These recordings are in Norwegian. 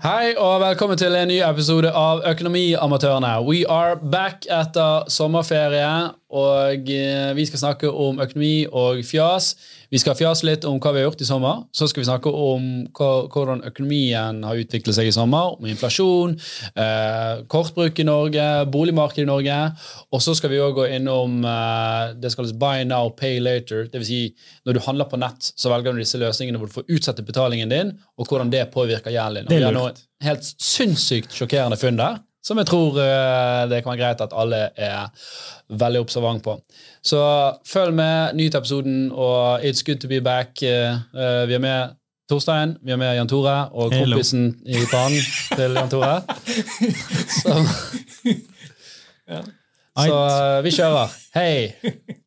Hei og velkommen til en ny episode av Økonomiamatørene. We are back etter sommerferie, og eh, vi skal snakke om økonomi og fjas. Vi skal fjase litt om hva vi har gjort i sommer. Så skal vi snakke om hvordan økonomien har utviklet seg i sommer. Om inflasjon, eh, kortbruk i Norge, boligmarkedet i Norge. Og så skal vi også gå innom eh, det som kalles buy now, pay later. Det vil si, når du handler på nett, så velger du disse løsningene hvor du får utsette betalingen din, og hvordan det påvirker gjelden din. Det er lurt. helt sinnssykt sjokkerende funn der, som jeg tror eh, det kan være greit at alle er veldig observant på. Så følg med, nyt episoden, og it's good to be back. Eh, eh, vi er med Torstein, vi er med Jan Tore, og Hello. kompisen i pannen til Jan Tore. Så, så vi kjører. Hei!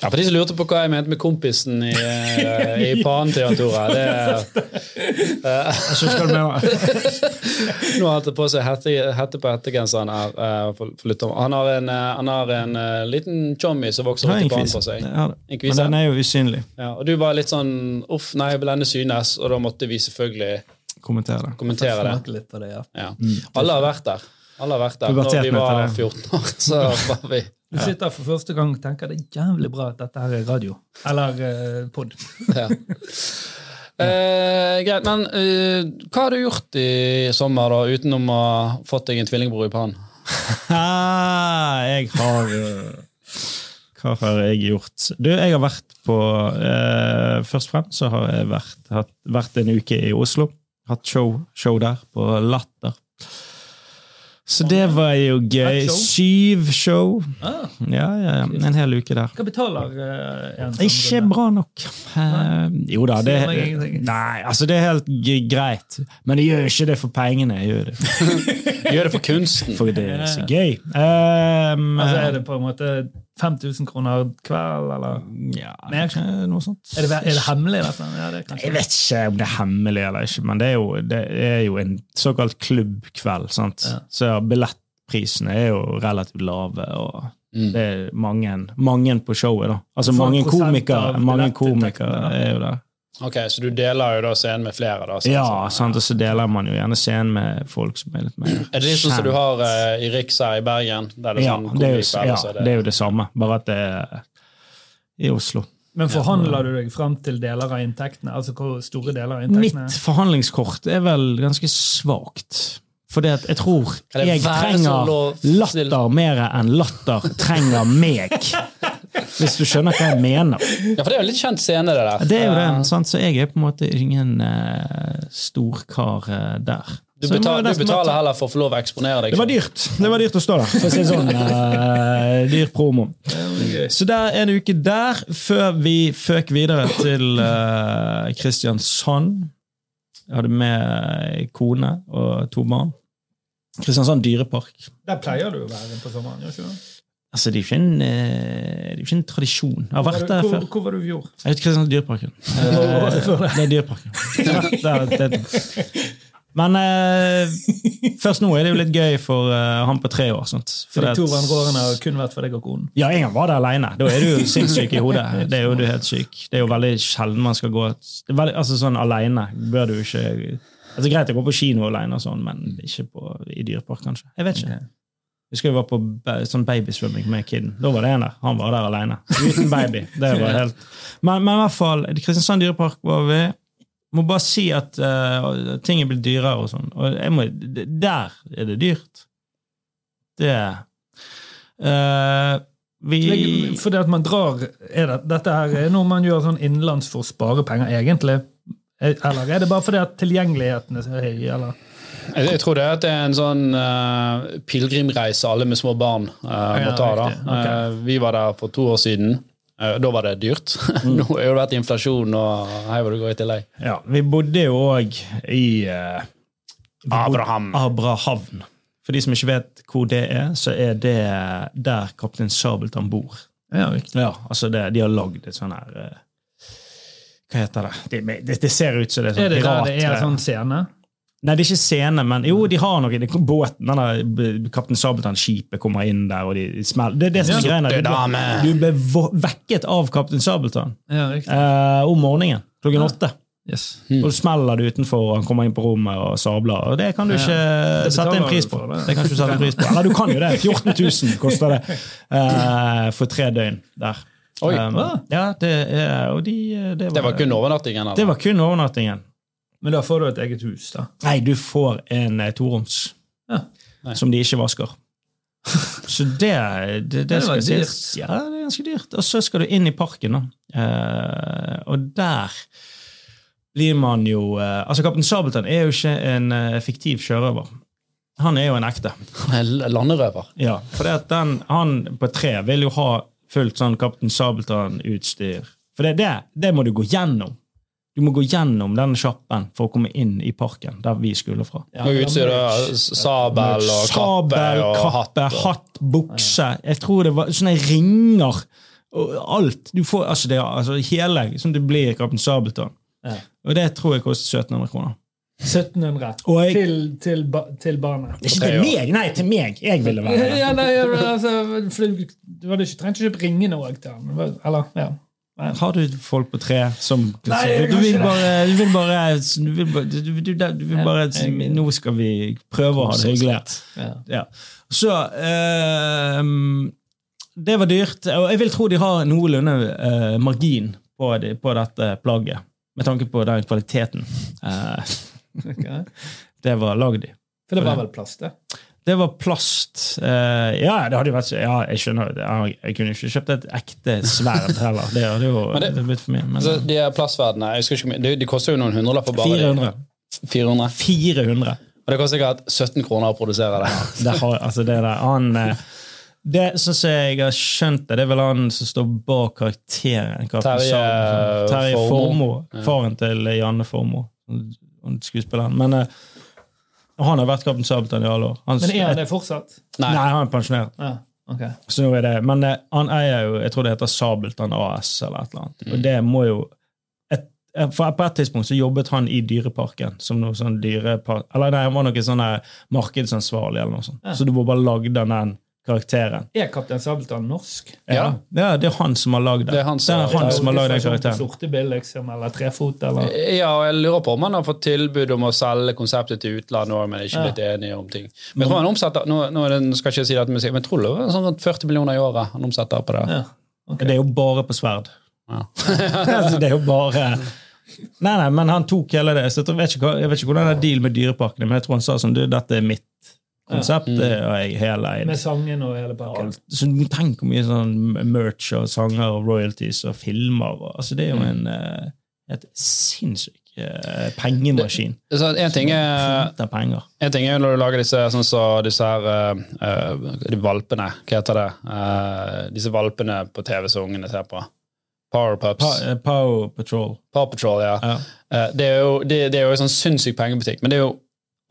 Ja, For de som lurte på hva jeg mente med kompisen i, eh, i pannen til Jan Tore det Jeg du. Nå har han tatt på seg hette, hette på hettegenseren her. Uh, for, for han har en, uh, han har en liten chommy som vokser er i en pannen på seg. Ja, Men den er jo usynlig. Ja, og du var litt sånn uff, nei, blende synes, og da måtte vi selvfølgelig Kommentere kommentere det. Litt på det, ja. Ja. Alle har vært der. Alle har vært der. Når vi var 14 år, så var vi Du sitter for første gang og tenker det er jævlig bra at dette her er radio. Eller eh, pod. ja. Eh, greit, men eh, hva har du gjort i sommer, da, utenom å ha fått deg en tvillingbror i pannen? Ah, jeg har eh, Hva har jeg gjort? Du, jeg har vært på eh, Først og fremst så har jeg vært, hatt, vært en uke i Oslo. Hatt show, show der, på Latter. Så det var jo gøy. Syv show. Ah, Ja, ja, ja. En hel uke der. hva betaler uh, en sånn Ikke bra nok. Uh, jo da, det. Nei, altså det er helt g greit. Men jeg gjør ikke det for pengene. Jeg gjør det Gjør det for kunsten. for det er så gøy. Um, Altså, er det på en måte 5000 kroner kveld, eller? ja, Mer? noe sånt. Er det, er det hemmelig, dette? Ja, det er. Jeg vet ikke om det er hemmelig eller ikke, men det er jo, det er jo en såkalt klubbkveld. sant? Ja. Så billettprisene er jo relativt lave. og Mm. det er mange, mange på showet. da. Altså Mange komikere, mange komikere er jo der. Ok, Så du deler jo da scenen med flere? da? sånn- Ja, sant, og så deler man jo gjerne scenen med folk som er litt mer Er det litt sånn som du har uh, i Riks her i Bergen? Der det er Ja, sånn det er jo, ja, er det er jo det samme, bare at det er i Oslo. Men forhandler du deg fram til deler av inntektene? Altså hvor store deler av inntektene? Mitt forhandlingskort er vel ganske svakt. Fordi at jeg tror jeg trenger latter mer enn latter trenger meg. Hvis du skjønner hva jeg mener. Ja, for det er jo en litt kjent scene, det der. Det er jo Eh, det, sant? Så jeg er på en måte ingen uh, storkar uh, der. Du, betal, du betaler heller for å få lov å eksponere deg. Det var dyrt Det var dyrt å stå der, for å si det sånn. Uh, dyr promo. Så der en uke der, før vi føk videre til eh, Kristiansand. Jeg hadde med kone og to barn. Kristiansand dyrepark. Der pleier du å være på sommeren, gjør ikke du? Altså, det er jo ikke en, eh, det er ikke en tradisjon. Jeg har vært der Hvor, før. hvor var du i fjor? Jeg vet Kristiansand dyreparken. Eh, det er dyreparken. Men eh, først nå er det jo litt gøy for eh, han på tre år. Sant? For de to andre årene har kun vært for deg og konen. Ja, en gang var det alene. Da er du jo sinnssyk i hodet. Det er jo du er helt syk. Det er jo veldig sjelden man skal gå det er veldig, altså sånn alene bør du ikke altså Greit å gå på kino alene, sånn, men ikke på, i dyrepark, kanskje. Jeg vet ikke. Jeg husker jeg var på sånn babysvømming med kiden. Da var det en der. Han var der alene. Uten baby. Det var helt... Men, men i hvert fall, Kristiansand dyrepark var vi. Må bare si at uh, ting er blitt dyrere og sånn. Og må, der er det dyrt. Det uh, Vi Fordi at man drar det, Dette her er noe man gjør sånn innenlands for å spare penger, egentlig. Eller er det bare fordi at tilgjengeligheten er så høy? eller? Jeg, jeg tror det er at det er en sånn uh, pilegrimreise alle med små barn uh, må Ja, ta. da. Okay. Ok. Eh, vi var der for to år siden. Da var det dyrt. Mm. Nå har det vært inflasjon, og hei hvor det går i tillegg. Ja, vi bodde jo òg i Abraham. Abrahavn. For de som ikke vet hvor det er, så er det der kaptein Sabeltann bor. Ja, riktig. Ja, altså det, De har lagd et sånn her Hva heter det? Det, det? det ser ut som det er sånn Er det der det er sånn scene? Nei, det er ikke scene, men jo, de har noe. i båten, denne b- Kaptein Sabeltann-skipet kommer inn der, og de smeller. Det er det som er Ja. greia. Du, ble- du ble vekket av Kaptein Sabeltann Ja, eh, om morgenen klokken åtte. Yes. Og du smeller det utenfor, og han kommer inn på rommet og sabler. og Det kan du ikke ja, sette en pris på. det. Det kan ikke du sette en pris på. Eller du kan jo det. 14 000 koster det eh, for tre døgn der. Oi. Um, ja, det, er- og de, det, var, Det var kun overnattingen? eller? det var kun overnattingen. Men da får du et eget hus, da. Nei, du får en eh, toroms Ja. Som de ikke vasker. Så det, det, det, Det skal sies. Ja, det er ganske dyrt. Og så skal du inn i parken, da. Eh, og der blir man jo eh, Altså, Kaptein Sabeltann er jo ikke en eh, fiktiv sjørøver. Han er jo en ekte. Landerøver. Ja, for den, han på tre vil jo ha fullt sånn Kaptein Sabeltann-utstyr. For det, det, det må du gå gjennom. Du må gå gjennom den sjappen for å komme inn i parken, der vi skulle fra. Ja, Og utstyr, da, sabel og kappe Sabel, og hatt. og- hatt, bukse. Jeg tror det var sånne ringer. Og alt. Du får, altså det, altså hele, som det blir Kaptein Sabeltann. Ja. Og det tror jeg koster 1700 kroner. 1700 Og jeg- til, til, ba, til barnet. Ikke til meg! Nei, til meg! Jeg ville være. Ja, nei, altså, for du, du hadde ikke trengt å kjøpe ringene òg til han. Eller, ja. Har du folk på tre som Nei, du, vil bare, du vil bare Du vil bare, du, du, du vil bare jeg- Nå skal vi prøve å ha det hyggelig. Ja. Ja. Så ehm, Det var dyrt. Og jeg vil tro de har noenlunde eh, margin på, de, på dette plagget, med tanke på den kvaliteten eh, okay. det var lagd i. For det var vel plast, det? Det var plast. Uh, ja, det hadde jo vært Ja, jeg skjønner. Jeg, jeg kunne ikke kjøpt et ekte sverd heller. Det hadde jo det- det, blitt for mye. Men, Altså, de jeg ikke, de, de koster jo noen hundrelapper bare. 400. 400. 400. Og det koster sikkert 17 kroner å produsere det. Det, har, altså det der, han eh, Det sånn som jeg har skjønt det, det er vel han som står bak karakteren. Terje. Terje Formoe. Formo, Faren til Janne Formoe. Skuespilleren. Men eh, han har vært Kaptein Sabeltann i alle år. Han, Men er han det fortsatt? Nei. Nei. han er pensjonert. Ja, okay. Så nå er det, men eh, han eier jo Jeg tror det heter Sabeltann AS eller et eller annet. Mm. Og det må jo et, eh, for På et tidspunkt så jobbet han i Dyreparken som noe sånn dyrepark... Eller nei, han var noe sånn markedsansvarlig eller noe sånt. Ja. Så du må bare lagde den karakteren. Er Kaptein Sabeltann norsk? Ja. ja, det er han som har lagd det. Det er han som- det er han som har lagd den karakteren. Sorte. Sortebil, liksom, eller trefot, eller Ja, og jeg lurer på om han har fått tilbud om å selge konseptet til utlandet òg, men ikke Ja. blitt enige om ting. Men jeg tror han omsetter nå, nå skal jeg ikke si det musikk, men jeg tror det var sånn rundt 40 millioner i året han omsetter på det. ja. Okay. Det er jo bare på sverd. Ja. altså, det er jo bare Nei, nei, men han tok hele det. Så jeg, tror, jeg, vet ikke, jeg vet ikke hvordan det er deal med Dyreparkene, men jeg tror han sa sånn Du, dette er mitt konsept. Det er jeg hele en, Med sangen og hele pakken. Så du Tenk hvor mye sånn merch og sanger og royalties og filmer. Og, altså Det er jo en eh, et sinnssyk eh, pengemaskin. Så en ting er En ting er når du lager disse, sånn så disse her eh, eh, de valpene. Hva heter det? Uh, disse valpene på TV som ungene ser på. Power Pups. Pa, Power Patrol. Power Patrol, ja. Ja. Uh, det, er jo, det, det er jo en sånn sinnssyk pengebutikk, men det er jo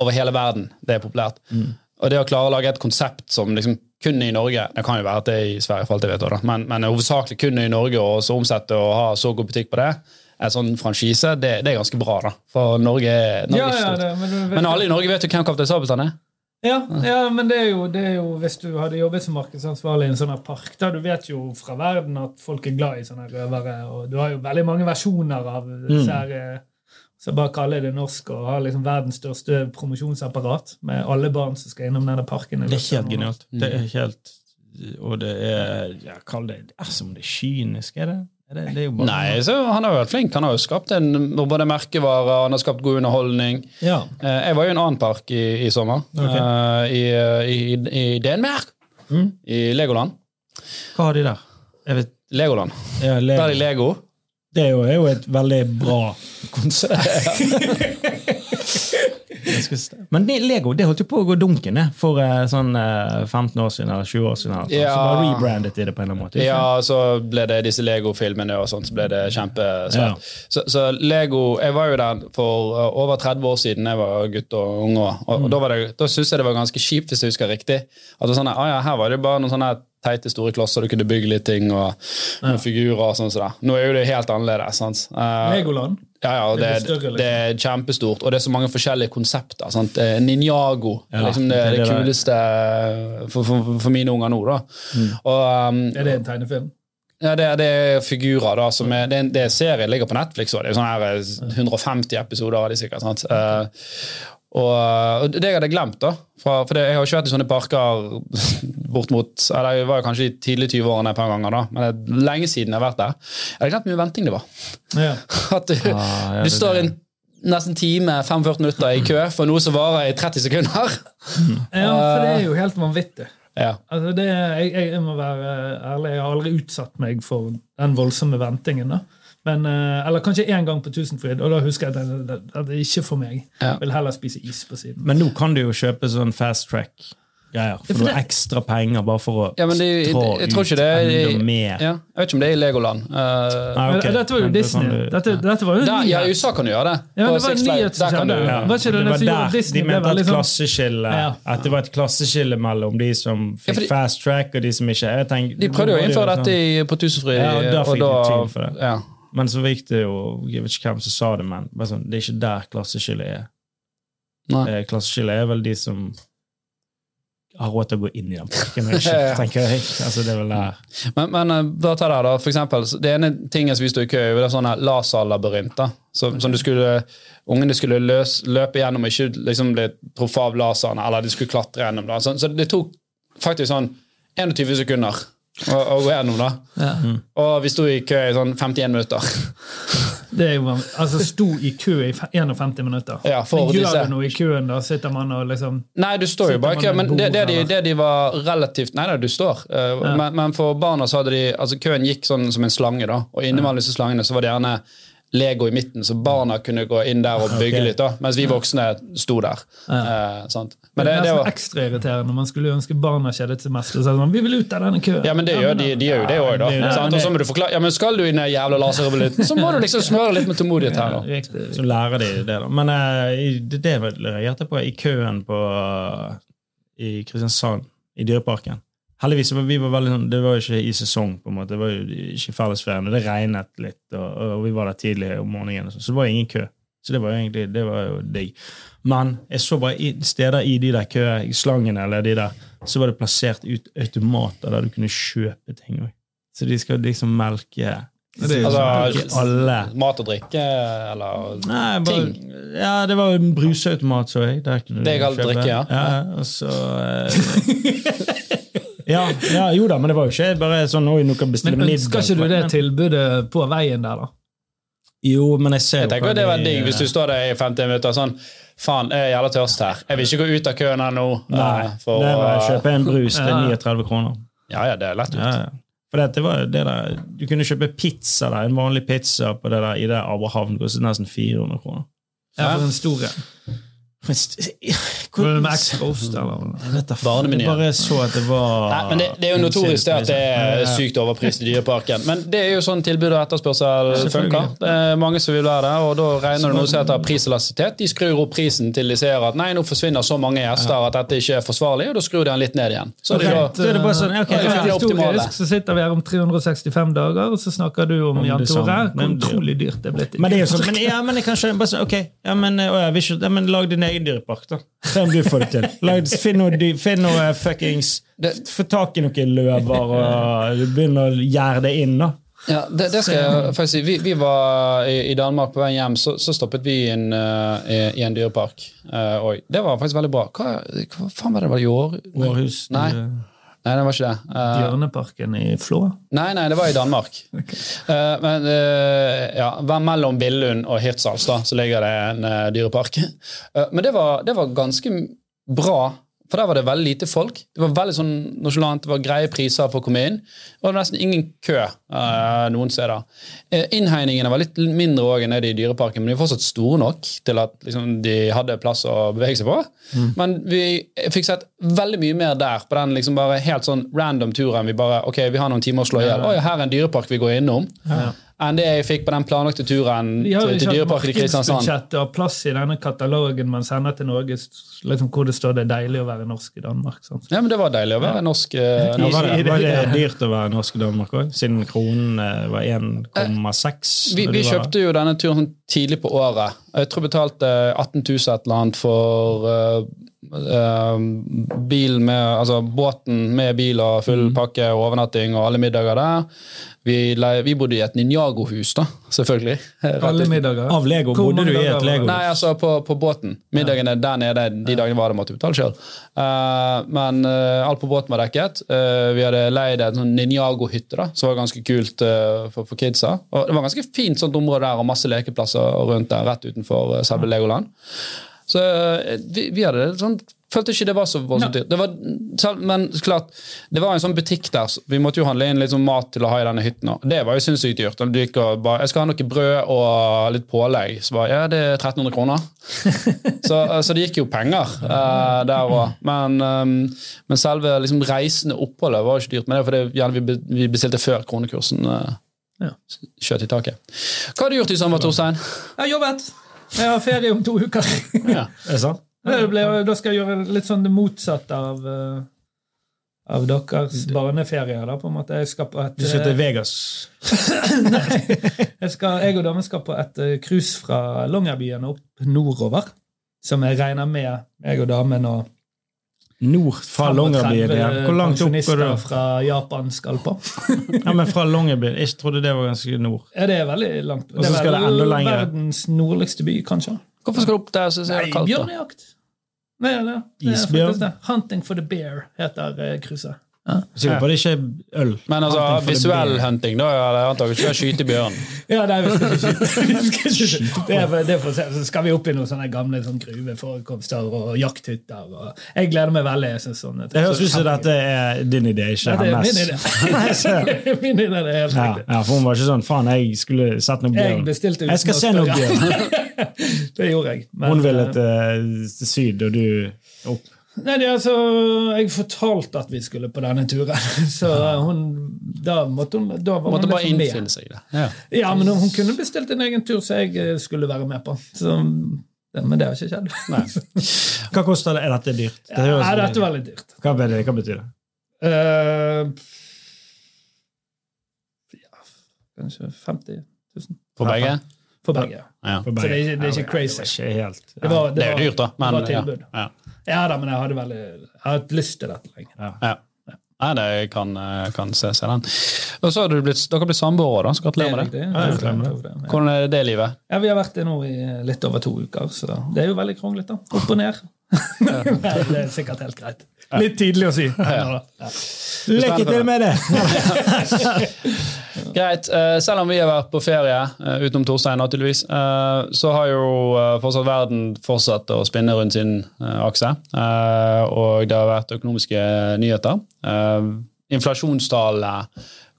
over hele verden det er populært. Mm. Og det å klare å lage et konsept som liksom kun i Norge Det kan jo være at det er i Sverige, for alt jeg vet, da. Men, men hovedsakelig kun i Norge, og så omsette og ha så god butikk på det, en sånn franchise, det, det er ganske bra, da. For Norge, Norge Ja, ja, det, men, vet Men alle i Norge vet jo hvem Kaptein Sabeltann er. Ja, ja, men det er, jo, det er jo Hvis du hadde jobbet som markedsansvarlig i en sånn her park, da du vet jo fra verden at folk er glad i sånne røvere, og du har jo veldig mange versjoner av disse her eh, Så bare kaller jeg det norsk og har liksom verdens største promosjonsapparat med alle barn som skal innom denne parken. Det er ikke helt genialt. Det er helt Og det er ja, Kall det Det er som det er kynisk, er det? Er det, det er jo bare Nei, så Han har jo vært flink. Han har jo skapt en både merkevarer han har skapt god underholdning. Ja. Eh, Jeg var jo i en annen park i, i sommer, Okay. eh, i, i, i Danmark. Mm. I Legoland. Hva har de der? Jeg vet, Legoland. ja, Der er de Lego. Det er jo, er jo et veldig bra konsept. Men Lego det holdt jo på å gå dunken for eh, sånn eh, 15 år siden eller 20 år siden. eller sånn. Ja. Så bare rebrandet de det på en eller annen måte. ikke? Ja, så ble det disse Lego-filmene og sånt, så ble det kjempesvært. Ja. Så, så Lego Jeg var jo der for uh, over 30 år siden jeg var gutt og unge. Og, og da, var det- da syntes jeg det var ganske kjipt, hvis jeg husker riktig. At det sånn, ah, ja, Her var det bare noen sånne teite store klosser du kunne bygge litt ting og noen figurer. og sånn. så. Nå er jo det helt annerledes. sant? Uh, Legoland. Ja, ja, det, Det større, liksom. det er kjempestort, og det er så mange forskjellige konsepter. Sant? Ninjago Ninjago er liksom det, det det, kuleste for, for, for mine unger nå. da. Og, um, Er det en tegnefilm? ja, det, det er figurer da, som er, det er en er serie ligger på Netflix. Og det er sånn her eh, 150 episoder av de sikkert. sant? Eh, og, og det jeg hadde glemt, da fra, For det, jeg har ikke vært i sånne parker bort mot eller Jeg var jo kanskje i tidlig 20-årene et par ganger, da, men det er lenge siden jeg har vært der. Jeg hadde glemt hvor mye venting det var. Ja. At du, Ah, ja, du står i nesten time, 45 minutter i kø for noe som varer i 30 sekunder. ja, for det er jo helt vanvittig. Ja. Altså det, jeg, jeg må være ærlig, jeg har aldri utsatt meg for den voldsomme ventingen. da. Men, eh, eller kanskje én gang på Tusenfryd, og da husker jeg at det, det, det er ikke for meg. Ja. Vil heller spise is på siden. Men nå kan du jo kjøpe sånn fast track-greier. For for noe det- ekstra penger bare for å Ja, det, jeg, jeg tror ikke det er enda mer. ja, Jeg vet ikke om det er i Legoland. Uh, Nei, okay. Dette var jo Disney. du- dette, ja. dette var jo da, ja, I. USA kan du gjøre det. Ja, det var en nyhet som der kan skjedde. du- Ja. Var ikke det det det var der Disney de mente sånn- Ja. At det var et klasseskille mellom de som fikk fordi- fast track, og de som ikke. Jeg tenker, De prøvde jo å var innføre sånn- dette i, på Tusenfryd. Ja, og da Men så gikk det jo Jeg vet ikke hvem som sa det, men sånn, det er ikke der klasseskillet er. Eh, Klasseskillet er vel de som har råd til å gå inn i den parken, og tenker jeg. Altså, det er vel der. Men, men da tar jeg da, for eksempel, det ene tingen som vi sto i kø i, var sånne laserlabyrint. Som, som du skulle, ungene skulle løs, løpe gjennom, ikke liksom bli truffet av laserne, eller de skulle klatre gjennom. da, Så, så det tok faktisk sånn 21 sekunder å, å gå gjennom. da, Ja. Og vi sto i kø i sånn 51 minutter. Det er jo, altså Sto i kø i 51 minutter. Ja, for Men Gjør det noe i køen, da? Sitter man og liksom Nei, du står jo bare i kø, men det, det, de, det de var relativt Nei da, du står. Uh, Ja. men, men for barna så hadde de altså Køen gikk sånn som en slange, da, og innimellom disse slangene så var det gjerne Lego i midten, så barna kunne gå inn der og bygge okay. litt, da, mens vi voksne sto der. Eh, sant? Men det, det er var ekstra irriterende. Man skulle jo ønske barna kjedet seg mest. Og sånn, vi vil ut av denne køen. ja, men det gjør de, de gjør jo det òg, da. Ja, det- Og så må du forklare Ja, men skal du inn i den jævla laserrevoluten, så må du liksom smøre litt med tålmodighet her, da. Riktig. Så lærer de det, da. Men eh, i- det, det reagerte jeg på i køen på, i Kristiansand, i Dyreparken. Heldigvis var vi var veldig sånn, det var jo ikke i sesong, på en måte. Det var jo ikke fellesferien. og Det regnet litt, og, og vi var der tidlig om morgenen, og sånn, så det var ingen kø. Så det var jo egentlig det var jo digg. Men jeg så bare i, steder i de der køslangene, eller de der, så var det plassert ut automater der du kunne kjøpe ting òg. Så de skal liksom melke Altså, alle. Mat og drikke, eller Nei, bare, ja, det var en bruseautomat, så jeg. Der kunne Det jeg kalt drikke, ja. ja og så eh, ja, ja, jo da, men det var jo ikke bare sånn Oi, nå kan bestille Men middag. skal ikke du det Men- tilbudet på veien der, da? Jo, men jeg ser Jeg tenker jo det var digg hvis du står der i 50 minutter sånn Faen, jeg er jævla tørst her. Jeg vil ikke gå ut av køen her nå. Nei, for, det var å kjøpe en brus til Ja. 39 kroner. Ja, ja, det er lett Ja, ut. ja. For det, det var det der, Du kunne kjøpe pizza der, en vanlig pizza på det der, i det Abrahavn kostet nesten 400 kroner. Ja, for en stor en. Vet. Barnemenyen. Bare så at det var Nei, men det, det er jo notorisk det at det er sykt overpris i Dyreparken. Men det er jo sånn tilbud og etterspørsel funker. Det er mange som vil være der, og da regner det noe som heter priselastisitet. De skrur opp prisen til de ser at nei, nå forsvinner så mange gjester at dette ikke er forsvarlig, og da skrur de den litt ned igjen. Så det er Ok. da, er det bare sånn, ok, er historisk så sitter vi her om 365 dager, og så snakker du om Jan. Tore. Hvor utrolig dyrt det er blitt. Men det er jo sånn, men, ja, men jeg kan skjønne, bare sånn, ok, ja, men, å, ja, vi ja, men lag din egen dyrepark, da. Se om du får det til. Lag, finn noe, dy- finn noe fuckings Få tak i noen løver og begynne å gjerde det inn, da. Ja, det, det skal jeg faktisk si. Vi, vi var i, i Danmark på vei hjem, så, så stoppet vi inn uh, i, i en dyrepark. Uh, og det var faktisk veldig bra. Hva, hva faen var det det var i år? Århus. Nei. Nei, det var ikke det. Eh, Bjørneparken i Flå. Nei, nei, det var i Danmark. Eh, men uh, ja, mellom Billund og Hirtshals da, så ligger det en dyrepark. Men det var, det var ganske bra, for der var det veldig lite folk. Det var veldig sånn nonchalant, det var greie priser for å komme inn. Det var nesten ingen kø uh, noen steder. Eh, innhegningene var litt mindre også enn nede i dyreparken, men de var fortsatt store nok til at liksom, de hadde plass å bevege seg på. Men vi fikk sett veldig mye mer der, på den liksom bare helt sånn random turen. Vi bare, ok, vi har noen timer å slå i hjel. Oi, her er en dyrepark vi går innom. Enn det jeg fikk på den planlagte turen De til, til dyreparken i Kristiansand. markedsbudsjett har plass i denne katalogen man sender til Norge, liksom, hvor det står det er deilig å være norsk i Danmark. Sant? Ja, men Det var deilig å være norsk. eh, norsk. var, det, var det dyrt å være norsk i Danmark òg, siden kronen eh, var 1,6? Vi, vi var- kjøpte jo denne turen sånn tidlig på året. Jeg tror jeg betalte 18 000 et eller annet for uh, uh, bil med, altså båten med bil og full pakke og overnatting og alle middager der. Vi, vi bodde i et Ninjago-hus, da, selvfølgelig. Alle middager. Av Lego Hvor bodde du i et Lego-hus? Lego? Nei, altså på, på båten. Middagene der nede, de dagene var det måtte betale sjøl. men uh, alt på båten var dekket. Uh, vi hadde leid en sånn Ninjago-hytte, da, som var ganske kult eh, for, for kidsa. Og det var ganske fint sånt område der, og masse lekeplasser rundt der, rett utenfor eh, selve Legoland. Så eh, vi, vi hadde det sånn Følte ikke det var så voldsomt dyrt. Det var, men klart, det var en sånn butikk der. så Vi måtte jo handle inn litt sånn mat til å ha i denne hytten. også. Det var jo sinnssykt dyrt. Du gikk og bare, jeg skal ha noe brød og litt pålegg. Så bare, ja, det er 1300 kroner. så, eh, så det gikk jo penger uh, der òg. Men, um, men selve liksom, reisende oppholdet var jo ikke dyrt. Men det er fordi gjerne vi, vi bestilte før kronekursen uh, Ja. skjøt i taket. Hva har du gjort i sommer, Torstein? Jeg har jobbet. Jeg har ferie om to uker. Ja. Er det sant? Ble, da skal jeg gjøre litt sånn det motsatte av, eh, av deres barneferier. da, på en måte. Jeg skal på et Du skal til Vegas. Nei. Jeg, skal, jeg og damen skal på et eh, cruise fra Longyearbyen opp nordover. Som jeg regner med jeg og damen og Nord fra Longyearbyen. ja. Hvor langt opp går du? fra Japan skal på. Ja, men fra Longyearbyen. Jeg trodde det var ganske nord. Ja, det er veldig langt. Og så det skal det enda lenger. verdens nordligste by, kanskje. Hvorfor skal du opp der? Så Nei, er det kaldt, da? bjørnejakt. Nei, ja, det er Isbjørn? Hunting for the bear heter eh, cruiset. Sikker på det ikke er øl. Men altså, Hunting visuell hunting, da er det antakelig ikke å skyte bjørn. Ja, nei, vi skal ikke skyte. Vi skal ikke skyte. Det er, det er for å se. Så skal vi opp i noen sånne gamle sånn gruveforekomster og jakthytter. Og jeg gleder meg veldig. Jeg synes sånn, Det høres ut som dette er din idé, ikke er min hennes. min idé, det er helt Ja, ja, for hun var ikke sånn Faen, jeg skulle sett noe bjørn. Jeg, Jeg skal se noe bjørn. Det gjorde jeg. Men, Hun ville eh, til, til syd, og du opp. Nei, det er altså, Jeg fortalte at vi skulle på denne turen, så hun, da måtte hun da var Måtte hun bare liksom innfinne seg i det. Ja. Ja, men hun kunne bestilt en egen tur som jeg eh, skulle være med på. Så, men det har ikke skjedd. Nei. Hva koster det? Er dette dyrt? Det Ja, høres- dette veldig dyrt. hva, det? hva betyr det? Uh, ja, kanskje 50 000 For begge? for begge. Ja. For Så det er ikke, det er ikke crazy. Det var ikke helt Det, var, Det er jo dyrt, da. Men, det var tilbud. Ja. Ja da, men jeg hadde veldig Jeg har hatt lyst til dette lenge. Ja. Nei, det kan, eh, kan se, seg den. Og så har du blitt, dere har blitt samboere, da. Så gratulerer med det. Ja, det, det. Ja. Hvordan er det livet? Ja, Vi har vært det nå i litt over to uker, så det er jo veldig kronglete. Opp og ned. Nei, det er sikkert helt greit. Litt tidlig å si. Ja. Lykke til med det! Greit. eh, selv om vi har vært på ferie, eh, utenom Torstein naturligvis, eh, så har jo fortsatt verden fortsatt å spinne rundt sin akse. Og det har vært økonomiske nyheter. Inflasjonstallene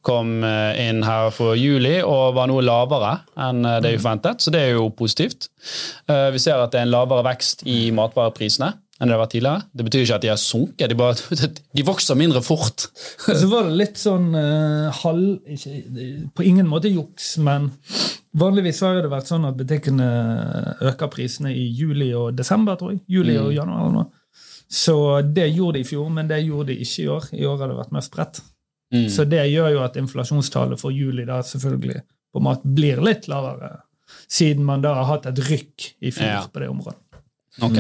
kom eh, inn her for juli og var noe lavere enn eh, det vi forventet, så det er jo positivt. Eh, Vi ser at det er en lavere vekst i matvareprisene enn det har vært tidligere. Det betyr ikke at de har sunket, de, bare, de vokser mindre fort. Så var det litt sånn uh, halv ikke, På ingen måte juks, men vanligvis har det vært sånn at butikkene øker prisene i juli og desember, tror jeg. Juli og januar eller noe. Så det gjorde de i fjor, men det gjorde de ikke i år. I år har det vært mer spredt. Mm. Så det gjør jo at inflasjonstallet for juli da selvfølgelig på mat blir litt lavere, siden man da har hatt et rykk i fjor Ja. på det området. Ok.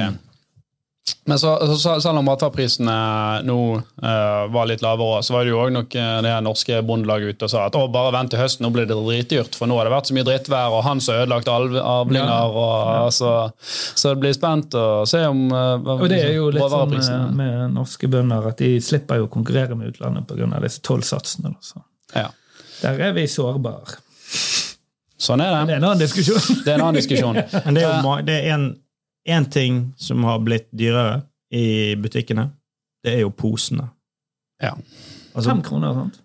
Men så, så, selv om matvareprisene nå uh, var litt lavere, så var det jo òg nok eh, det norske bondelaget ute og sa at å, bare vent til høsten, nå blir det dritdyrt. For nå har det vært så mye drittvær, og han som har ødelagt avlinger. Ja. Og, altså, så det blir spent å se om uh, Og det er jo litt sånn med, med norske bønder at de slipper jo å konkurrere med utlandet pga. disse tollsatsene. Ja. Der er vi sårbare. Sånn er Det det. er en annen diskusjon. Det er en annen diskusjon. Men det er jo det er en, en ting som har blitt dyrere i butikkene. Det er jo posene. Ja. Altså Fem kroner, sant?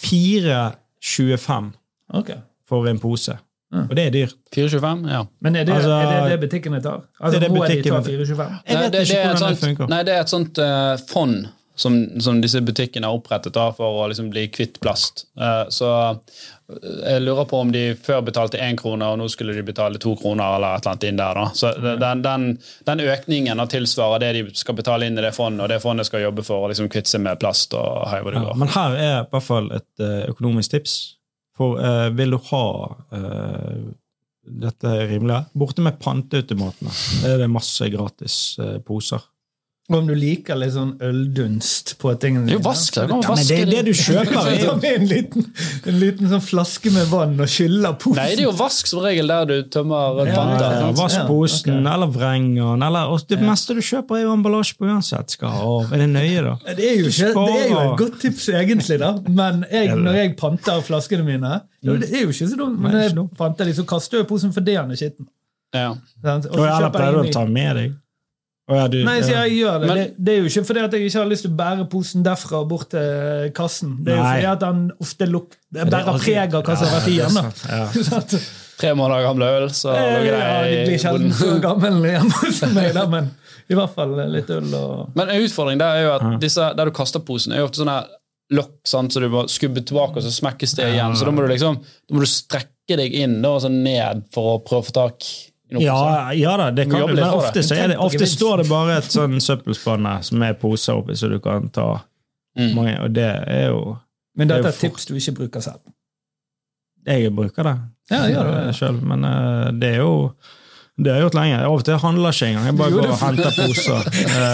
4,25 okay. for en pose. Ja. Og det er dyrt. 4,25? Ja. Men er det, Altså, er det det butikkene tar? Altså, det er det Må de ta 4,25? Jeg vet det, ikke det et hvordan det sånt, funker. Nei, det er et sånt uh, fond som, som disse butikkene har opprettet da, for å liksom bli kvitt plast. Eh, så eh, jeg lurer på om de før betalte én krone, og nå skulle de betale to kroner. eller et eller annet inn der da. Så den, den, den økningen tilsvarer det de skal betale inn i det fondet, og det fondet skal jobbe for å liksom kvitte seg med plast. og hei hvor det Ja, går. men her er i hvert fall et eh, økonomisk tips. For eh, vil du ha eh, dette rimelig. Borte med panteautomatene er det masse gratis eh, poser. Og om du liker litt sånn øldunst på tingene Det er jo vask, det Ja, men det er det du kjøper. er Ta med en liten, en liten sånn flaske med vann og skyller posen. Nei, det er jo vask som regel der du tømmer Ja. Ja? Vask Ja, posen, ok. eller vreng den, Det meste du kjøper, er jo emballasje på uansett. Skal ha. Er det nøye, da? Det er, jo ikke, det er jo et godt tips, egentlig, da. Men jeg, Er når jeg panter flaskene mine Det er jo ikke så dumt, men når jeg panter de, så kaster jeg posen fordi den er skitten. Ja. Og så eller kjøper pleier jeg du ny. å ta med deg? Å, ja, du, Nei, så jeg gjør det. Men- det. Det er jo ikke fordi at jeg ikke har lyst til å bære posen derfra og bort til kassen. Det er jo fordi at han ofte luk er bærer preg av hva som har vært i Ja, den. ja. Tre måneder gamle øl, så Eh, lå Ja, de det blir i sjelden så gammel hjemme hos meg, da, men i hvert fall litt øl og Men en utfordring der er jo at disse, der du kaster posen, er jo ofte sånn her lokk sant, så du må skubbe tilbake, og så smekkes det igjen. Så da må du liksom da må du strekke deg inn da, og så ned for å prøve å få tak. Ja, ja da, det kan du, men ofte, så er det, ofte står det bare et sånn søppelspanne som er poser oppi, så du kan ta Mm. mange, og det er jo Men dette er et tips du ikke bruker selv. Jeg bruker det Ja, gjør det. sjøl, men uh, det er jo det har jeg gjort lenge. Av og til handler ikke engang. Jeg bare går og henter poser.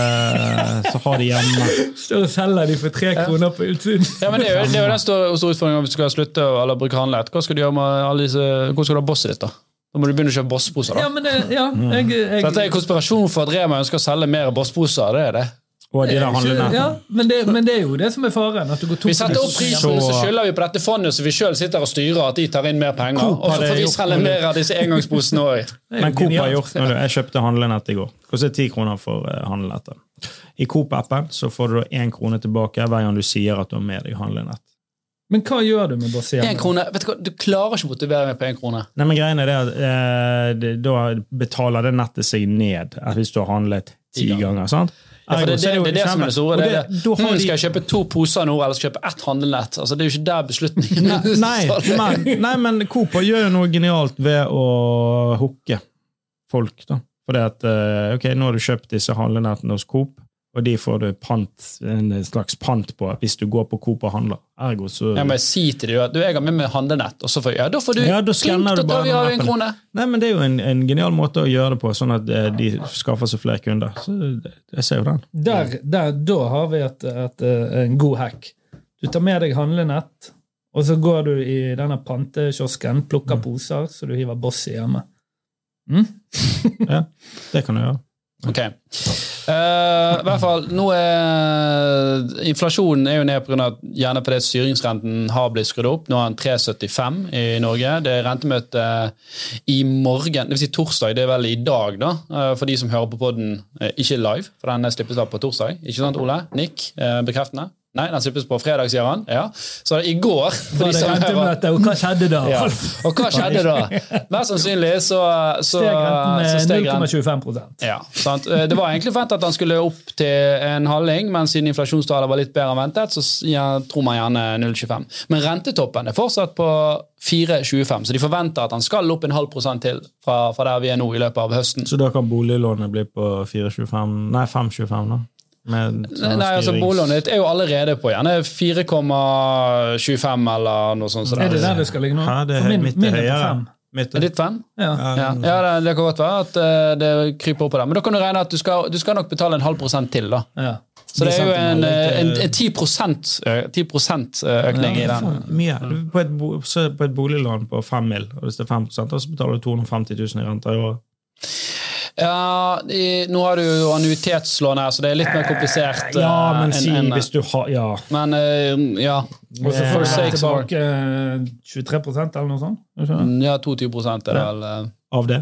eh, så har de hjemme. Står og selger de for tre kroner på utsiden. Ja, men Det er jo, det er jo den store, store utfordringen hvis du skal slutte å- eller bruke handlet. Hva skal du gjøre med alle disse, Hvor skal du ha bosset ditt? da? Da må du begynne å kjøpe bossposer. Ja, da. men det, ja, jeg, jeg, Så Dette er en konspirasjon for at Rema ønsker å selge mer bossposer. det er det. Og de der handlene. ja, men, det, men det er jo det som er faren. At du går Vi setter opp prisen, så Så- skylder vi på dette fondet som vi sjøl sitter og styrer, at de tar inn mer penger. Og så får vi selge mer av disse engangsposene òg. Men Coop har gjort noe. Jeg kjøpte handlenett i går. Koster ti kroner for eh, handlenettet. I Coop-appen så får du én krone tilbake hver gang du sier at du har med deg handlenett. Men hva gjør du med En krone, vet Du hva, du klarer ikke å motivere meg på én krone. Nei, men greien er det at eh, det, Da betaler det nettet seg ned hvis du har handlet ti ganger. ganger. sant? Ja, for det, det, det, det, er det som er det store. Det, er det- det, hmm, skal jeg kjøpe to poser nå, eller skal jeg kjøpe ett handlenett? Altså, det er jo ikke der beslutningen Nei, men, nei, men Coop gjør jo noe genialt ved å hooke folk. da. Fordi at eh, ok, nå har du kjøpt disse handlenettene hos Coop, og de får du pant, en slags pant på hvis du går på Coop og handler. Ergo så Jeg må si til deg at du, jeg har med meg handlenett, og så får jeg, ja, da får du Ja, da skanner du tar bare vi av en krone. Nei, men Det er jo en, en genial måte å gjøre det på, sånn at eh, de skaffer seg flere kunder. Så Jeg ser jo den. Der, der, da har vi et, et, en god hack. Du tar med deg handlenett, og så går du i denne pantekiosken, plukker poser, så du hiver Boss i hjemme. Mm? Ja, Det kan du gjøre. Ok. Uh, I hvert fall, nå er Inflasjonen er jo ned pga. gjerne fordi styringsrenten har blitt skrudd opp. Nå er den 3,75 i Norge. Det er rentemøte i morgen, dvs. Si torsdag. Det er vel i dag, da, eh, for de som hører på podden eh, ikke live. For den slippes av på torsdag. Ikke sant, Ole? Nick, eh, bekreftende? Nei, den slippes på fredag, sier han. Ja. Så i går for Var de som hører, og hva skjedde da? ja. Og hva skjedde da? Mest sannsynlig så, så, Steg renten med steg renten 0,25 ja, sant? Eh, Det var egentlig forventet at han skulle opp til en halving, men siden inflasjonstallet var litt bedre enn ventet, så ja, tror man gjerne 0,25. Men rentetoppen er fortsatt på 4,25, så de forventer at han skal opp en halv prosent til fra, fra der vi er nå i løpet av høsten. Så da kan boliglånet bli på 4,25 Nei, 5,25, da. Nei, altså Boliglånet er jo allerede på gjerne 4,25 eller noe sånt. Er det der det skal ligge nå? Ja, det er min, mitt er høyere. Mitt, Er ditt fem? Ja. Ja, ja det, det kan godt være at uh, det kryper opp på det. Men da kan du regne at du skal, du skal nok betale en halv prosent til. da. Ja. Så det er jo en, er en, en 10, ø- 10 økning i den. Mye. På et, på et boliglån på 5 mil, og hvis det er 5 så betaler du 250 000 i renter i året. Ja, i, nå har du jo annuitetslån her, så det er litt mer komplisert. Ja, eh, men enn- si en, hvis du har Ja. Men eh, ja. Og så Eh, får du tilbake eh, 23 eller noe sånt. Mm, Ja, 22 er det vel eh, Av det?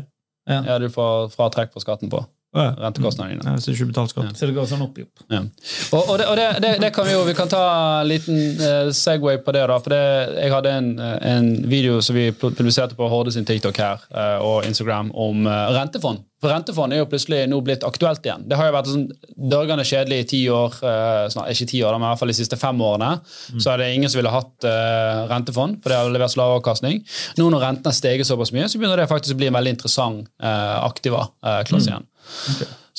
ja, du får fratrekk på skatten på. Rentekostnadene dine. Hvis du ikke betaler skatt. Så det går sånn opp i opp. Ja. Og, og, det, og det, det, det kan vi jo Vi kan ta en liten uh, Segway på det. da For det, Jeg hadde en, en video som vi publiserte på Horde sin TikTok her uh, og Instagram om uh, rentefond. For rentefond er jo plutselig nå blitt aktuelt igjen. Det har jo vært sånn dørgende kjedelig i ti år, snart, ikke ti år, men i hvert fall de siste fem årene. Så er det ingen som ville hatt rentefond, for det har levert lav avkastning. Nå når rentene har steget såpass mye, så begynner det faktisk å bli en veldig interessant aktiva klasse igjen.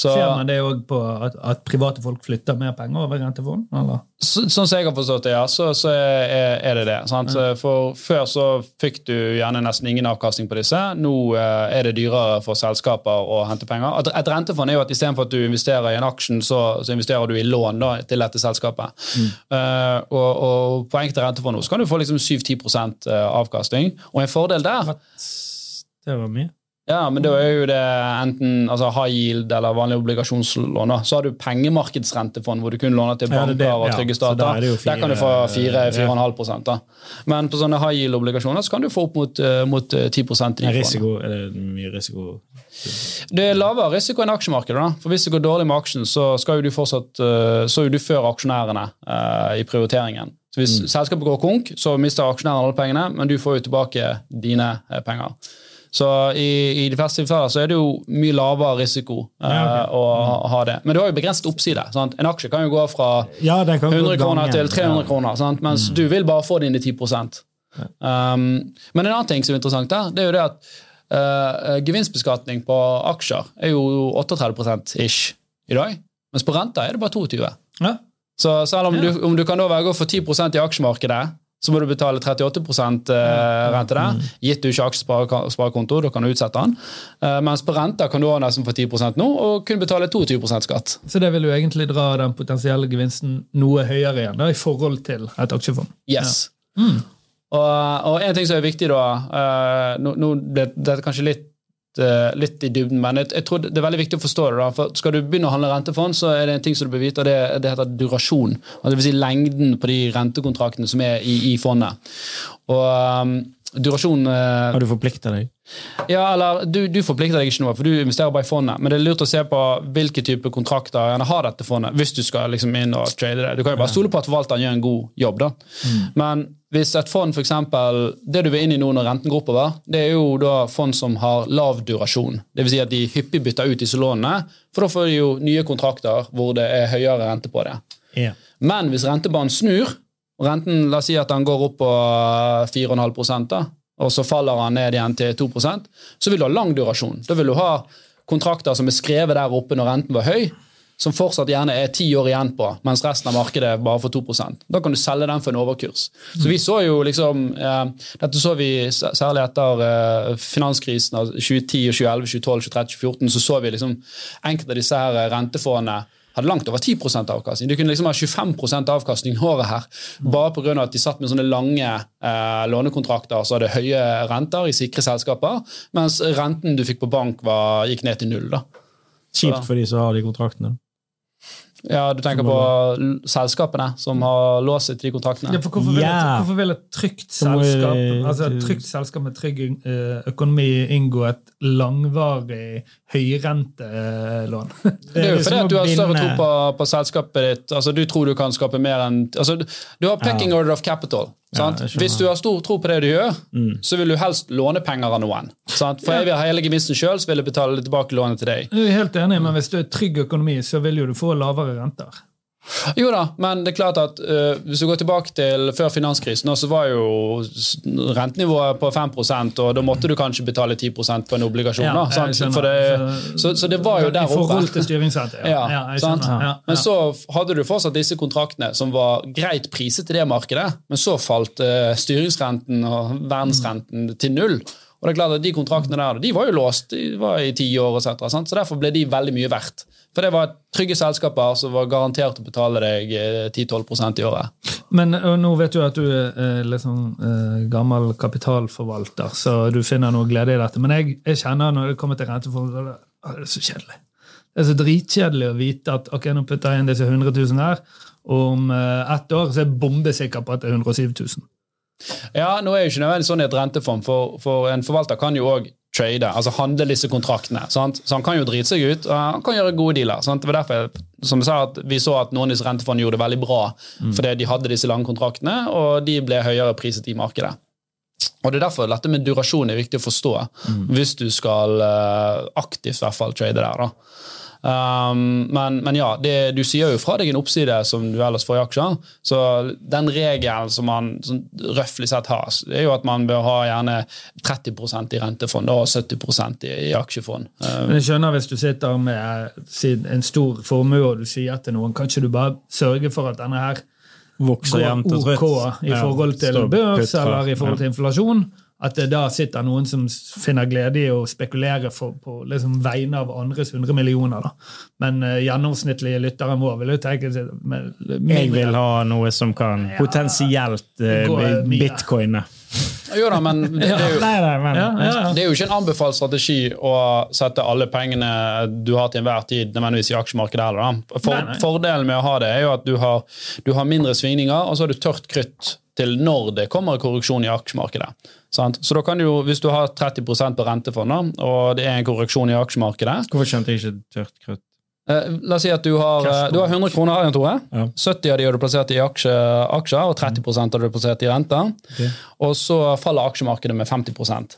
Så, Ser man det òg på at, at private folk flytter mer penger over rentefond? Eller? så, sånn som jeg har forstått det, ja, så, så er, er det det. Sant? For Før så fikk du gjerne nesten ingen avkastning på disse. Nå eh, er det dyrere for selskaper å hente penger. Et, et rentefond er jo at istedenfor at du investerer i en aksjen, så, så investerer du i lån da, til dette selskapet. Eh, og, og på enkelte rentefond nå så kan du få liksom 7-10% avkastning. Og en fordel der Det var mye. Ja, men da er jo det enten altså high yield eller vanlig obligasjonslån. Så har du pengemarkedsrentefond, hvor du kun låner til Ja, banker det- det- og ja, trygge stater. er Der kan du få 4-4,5 da. Men på sånne high yield-obligasjoner så kan du få opp mot, eh, mot eh, 10 i de Er, risiko, er det mye risiko? Det er lavere risiko enn aksjemarkedet. da. For Hvis det går dårlig med aksjen, så skal jo du fortsatt, eh, så er du før aksjonærene uh, i prioriteringen. Så Hvis selskapet går konk, så mister aksjonærene alle pengene, men du får jo tilbake dine eh, penger. Så i, i de fleste tilfeller så er det jo mye lavere risiko eh, Ja, okay. å ha- ha det. Men du har jo begrenset oppside. Sant? En aksje kan jo gå fra Ja, den kan gå 100 kroner til 300 Ja. kroner, sant? mens du vil bare få dine 10 um, Men en annen ting som er interessant, der, det er jo det at uh, gevinstbeskatning på aksjer er jo 38 ish i dag, mens på renter er det bare 22 Ja. Så selv om, Ja. du, om du kan da velge å få 10% i aksjemarkedet, så må du betale 38 eh, rente der, gitt du ikke aksjesparekonto, da kan du utsette den. Eh, mens på renter kan du også nesten få 10% nå, og kun betale 22% skatt. Så det vil jo egentlig dra den potensielle gevinsten noe høyere igjen da, i forhold til et aksjefond. Yes. Og, og en ting som er viktig da eh, Nå, nå ble dette kanskje litt, litt i dybden, men jeg, jeg tror det er veldig viktig å forstå det. da, for Skal du begynne å handle rentefond, så er det en ting som du bør vite, og det, det heter durasjon. Altså, det vil si lengden på de rentekontraktene som er i, i fondet. Og um, durasjon eh, Har du forplikta deg? ja, eller du, du forplikter deg ikke noe, for du investerer bare i fondet. Men det er lurt å se på hvilke type kontrakter gjerne har dette fondet, hvis du skal liksom inn og trade det. Du kan jo bare stole på at forvalteren gjør en god jobb. da. Men hvis et fond, eksempel, det du vil inn i nå når renten går oppover, det er jo da fond som har lav durasjon. Dvs. Si at de hyppig bytter ut disse lånene, for da får de jo nye kontrakter hvor det er høyere rente på det. Yeah. Men hvis rentebanen snur, og renten la oss si at den går opp på 4,5 da, og så faller han ned igjen til 2% så vil du ha lang durasjon. Da vil du ha kontrakter som er skrevet der oppe når renten var høy, som fortsatt gjerne er ti år igjen på, mens resten av markedet bare får 2% Da kan du selge den for en overkurs. Så vi så jo liksom eh, Dette så vi særlig etter eh, finanskrisen av 2010, og 2011, 2012, 2013, 2014. Så så vi liksom enkelte av disse her rentefondene hadde langt over 10% avkastning. De kunne liksom ha 25% avkastning i året her, bare pga. at de satt med sånne lange eh, lånekontrakter så hadde høye renter i sikre selskaper, mens renten du fikk på bank, var, gikk ned til null. da. Kjipt for de som har de kontraktene. Ja, Du tenker på selskapene som har låst seg til de kontraktene? Ja, for hvorfor, vil et, hvorfor vil et trygt selskap altså et trygt selskap med trygg eh, økonomi inngå et langvarig høyrentelån? Det er jo fordi at du har større tro på, på selskapet ditt. altså Du tror du kan skape mer enn altså Du du har picking order of capital. Jeg. Hvis du har stor tro på det du gjør, så vil du helst låne penger av noen. Sant? For jeg vil ha hele gevinsten sjøl, så vil jeg betale tilbake lånet til deg. Jeg er helt enig, men hvis du er trygg økonomi, så vil jo du få lavere renter. Jo da, men det er klart at uh, hvis du går tilbake til før finanskrisen, så var jo rentenivået på 5% og da måtte du kanskje betale 10% på en obligasjon. da, sant? For det, så, så det var jo der oppe. I forhold til styringsrente, ja. Ja? Ja, Men så hadde du fortsatt disse kontraktene som var greit priset til det markedet, men så falt uh, styringsrenten og verdensrenten til null. Og det er klart at De kontraktene der de var jo låst de var i ti år, og cetera, så derfor ble de veldig mye verdt. For det var trygge selskaper som var garantert å betale deg eh, 10-12% i året. Men nå vet du at du er eh, litt sånn eh, gammel kapitalforvalter, så du finner noe glede i dette. Men jeg, jeg kjenner når det kommer til renteforhold, det er så kjedelig. Det er så dritkjedelig å vite at ok, nå putter jeg inn disse 100 000 her, og om eh, ett år så er jeg bombesikker på at det er 107 000. Ja, nå er jo ikke nødvendigvis sånn i et rentefond, for, for en forvalter kan jo òg trade, altså handle disse kontraktene. Sant? Så han kan jo drite seg ut, og han kan gjøre gode dealer. Sant? Det var derfor jeg, som jeg sa, at vi så at noen av disse rentefondene gjorde det veldig bra, fordi de hadde disse lange kontraktene, og de ble høyere priset i markedet. Og det er derfor dette med durasjon er viktig å forstå, hvis du skal eh, aktivt i hvert fall trade der. da. Um, men, men ja, det, du sier jo fra deg en oppside som du ellers får i aksjer. Så den regelen som man sånn, røftlig sett har, det er jo at man bør ha gjerne 30% i rentefond og 70 i, i aksjefond. Um, Men jeg skjønner hvis du sitter med en stor formue og du sier til noen kan ikke du bare sørge for at denne her Vokser jevnt og trutt. OK i forhold til børs eller i forhold til Ja. inflasjon. At det da sitter noen som finner glede i å spekulere for, på liksom vegne av andres 100 millioner. Da. Men uh, gjennomsnittlige lyttere vår vil jo tenke seg med, Jeg vil ha noe som kan potensielt uh, bitcoine. Jo da, men det, det er jo Nei, nei, men ja, ja, ja. Det er jo ikke en anbefalt strategi å sette alle pengene du har til enhver tid, nødvendigvis i aksjemarkedet heller. da. For, Nei, nei. Fordelen med å ha det er jo at du har, du har mindre svingninger, og så har du tørt krutt til når det kommer korreksjon i aksjemarkedet. Sant? Så da kan du jo, Hvis du har 30% på rentefond, og det er en korreksjon i aksjemarkedet Hvorfor skjønte jeg ikke tørt krutt? Eh, La oss si at du har, eh, du har 100 kroner her, Tore. Ja. 70 av de har du plassert i aksje, aksjer, og 30% har du plassert i renter. Okay. Og så faller aksjemarkedet med 50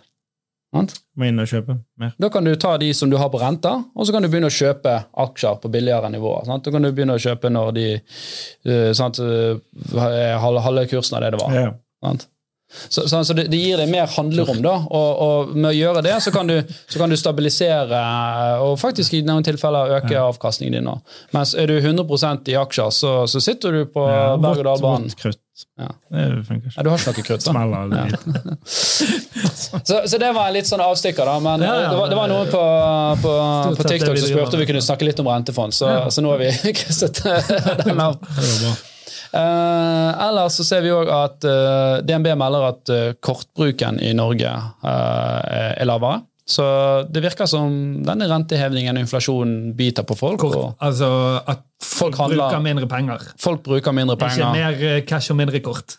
Sant? Må inn og kjøpe mer. Da kan du ta de som du har på renter, og så kan du begynne å kjøpe aksjer på billigere nivåer. Sant? Da kan du begynne å kjøpe når de uh, sant, halve kursen av det det var. Ja. Sant? Så, så, så det, det gir deg mer handlerom, da, og, og med å gjøre det så kan, du, så kan du stabilisere og faktisk i noen tilfeller øke avkastningen din. Også. Mens er du 100% i aksjer, så, så sitter du på Ja, berg-og-dal-banen. Ja. Det funker ikke. Ja, du har ikke noe krutt, da. Smeller. Så, så det var en litt sånn avstikker, da. Men Ja, ja, det, var, det var noen på, på, på TikTok som spurte om vi kunne snakke litt om rentefond, så, så nå har vi krysset den av. Eh, ellers så ser vi òg at eh, DNB melder at eh, kortbruken i Norge er lavere. Så det virker som denne rentehevingen og inflasjonen biter på folk. Kort, altså at folk handler- bruker mindre penger. Folk bruker mindre Ikke mer cash og mindre kort.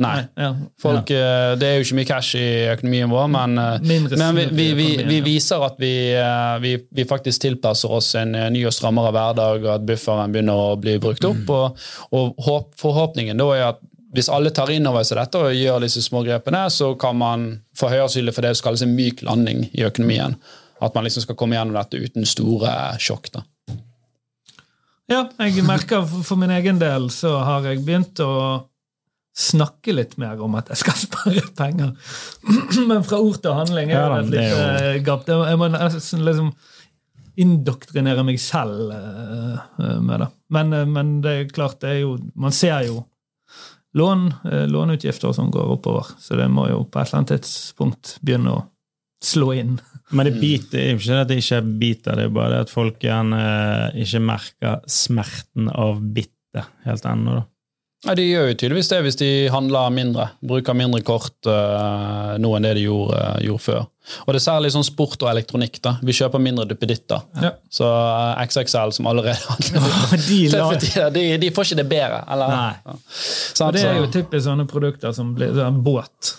Nei. Ja. Folk, ja. Det er jo ikke mye cash i økonomien vår, men, eh, men vi, vi, vi, vi viser at vi, eh, vi, vi faktisk tilpasser oss en eh, ny og strammere hverdag, og at bufferen begynner å bli brukt Mm. opp. Og, og håp, forhåpningen da er at hvis alle tar inn over seg dette og gjør disse små grepene, så kan man få høyere for det som kalles en myk landing i økonomien. At man liksom skal komme gjennom dette uten store sjokk. da. Ja, jeg merker for min egen del så har jeg begynt å snakke litt mer om at jeg skal spare penger. Men fra ord til handling er det et lite eh, gap. Jeg må nesten liksom indoktrinere meg selv eh, eh, med det. Men, men det er klart, det er jo Man ser jo lån, låneutgifter som går oppover, så det må jo på et eller annet tidspunkt begynne å slå inn. Men det biter, er ikke at det ikke biter, det er bare det at folk gjerne ikke merker smerten av bittet helt ennå. da. Ja, De gjør jo tydeligvis det hvis de handler mindre. Bruker mindre kort uh, nå enn det de gjorde, uh, gjorde før. Og det er særlig sånn sport og elektronikk. da. Vi kjøper mindre duppeditter. Ja. Så uh, XXL, som allerede har De de, de får ikke det bedre. eller? Nei. Ja. Og det er jo typisk sånne produkter som blir sånn båt.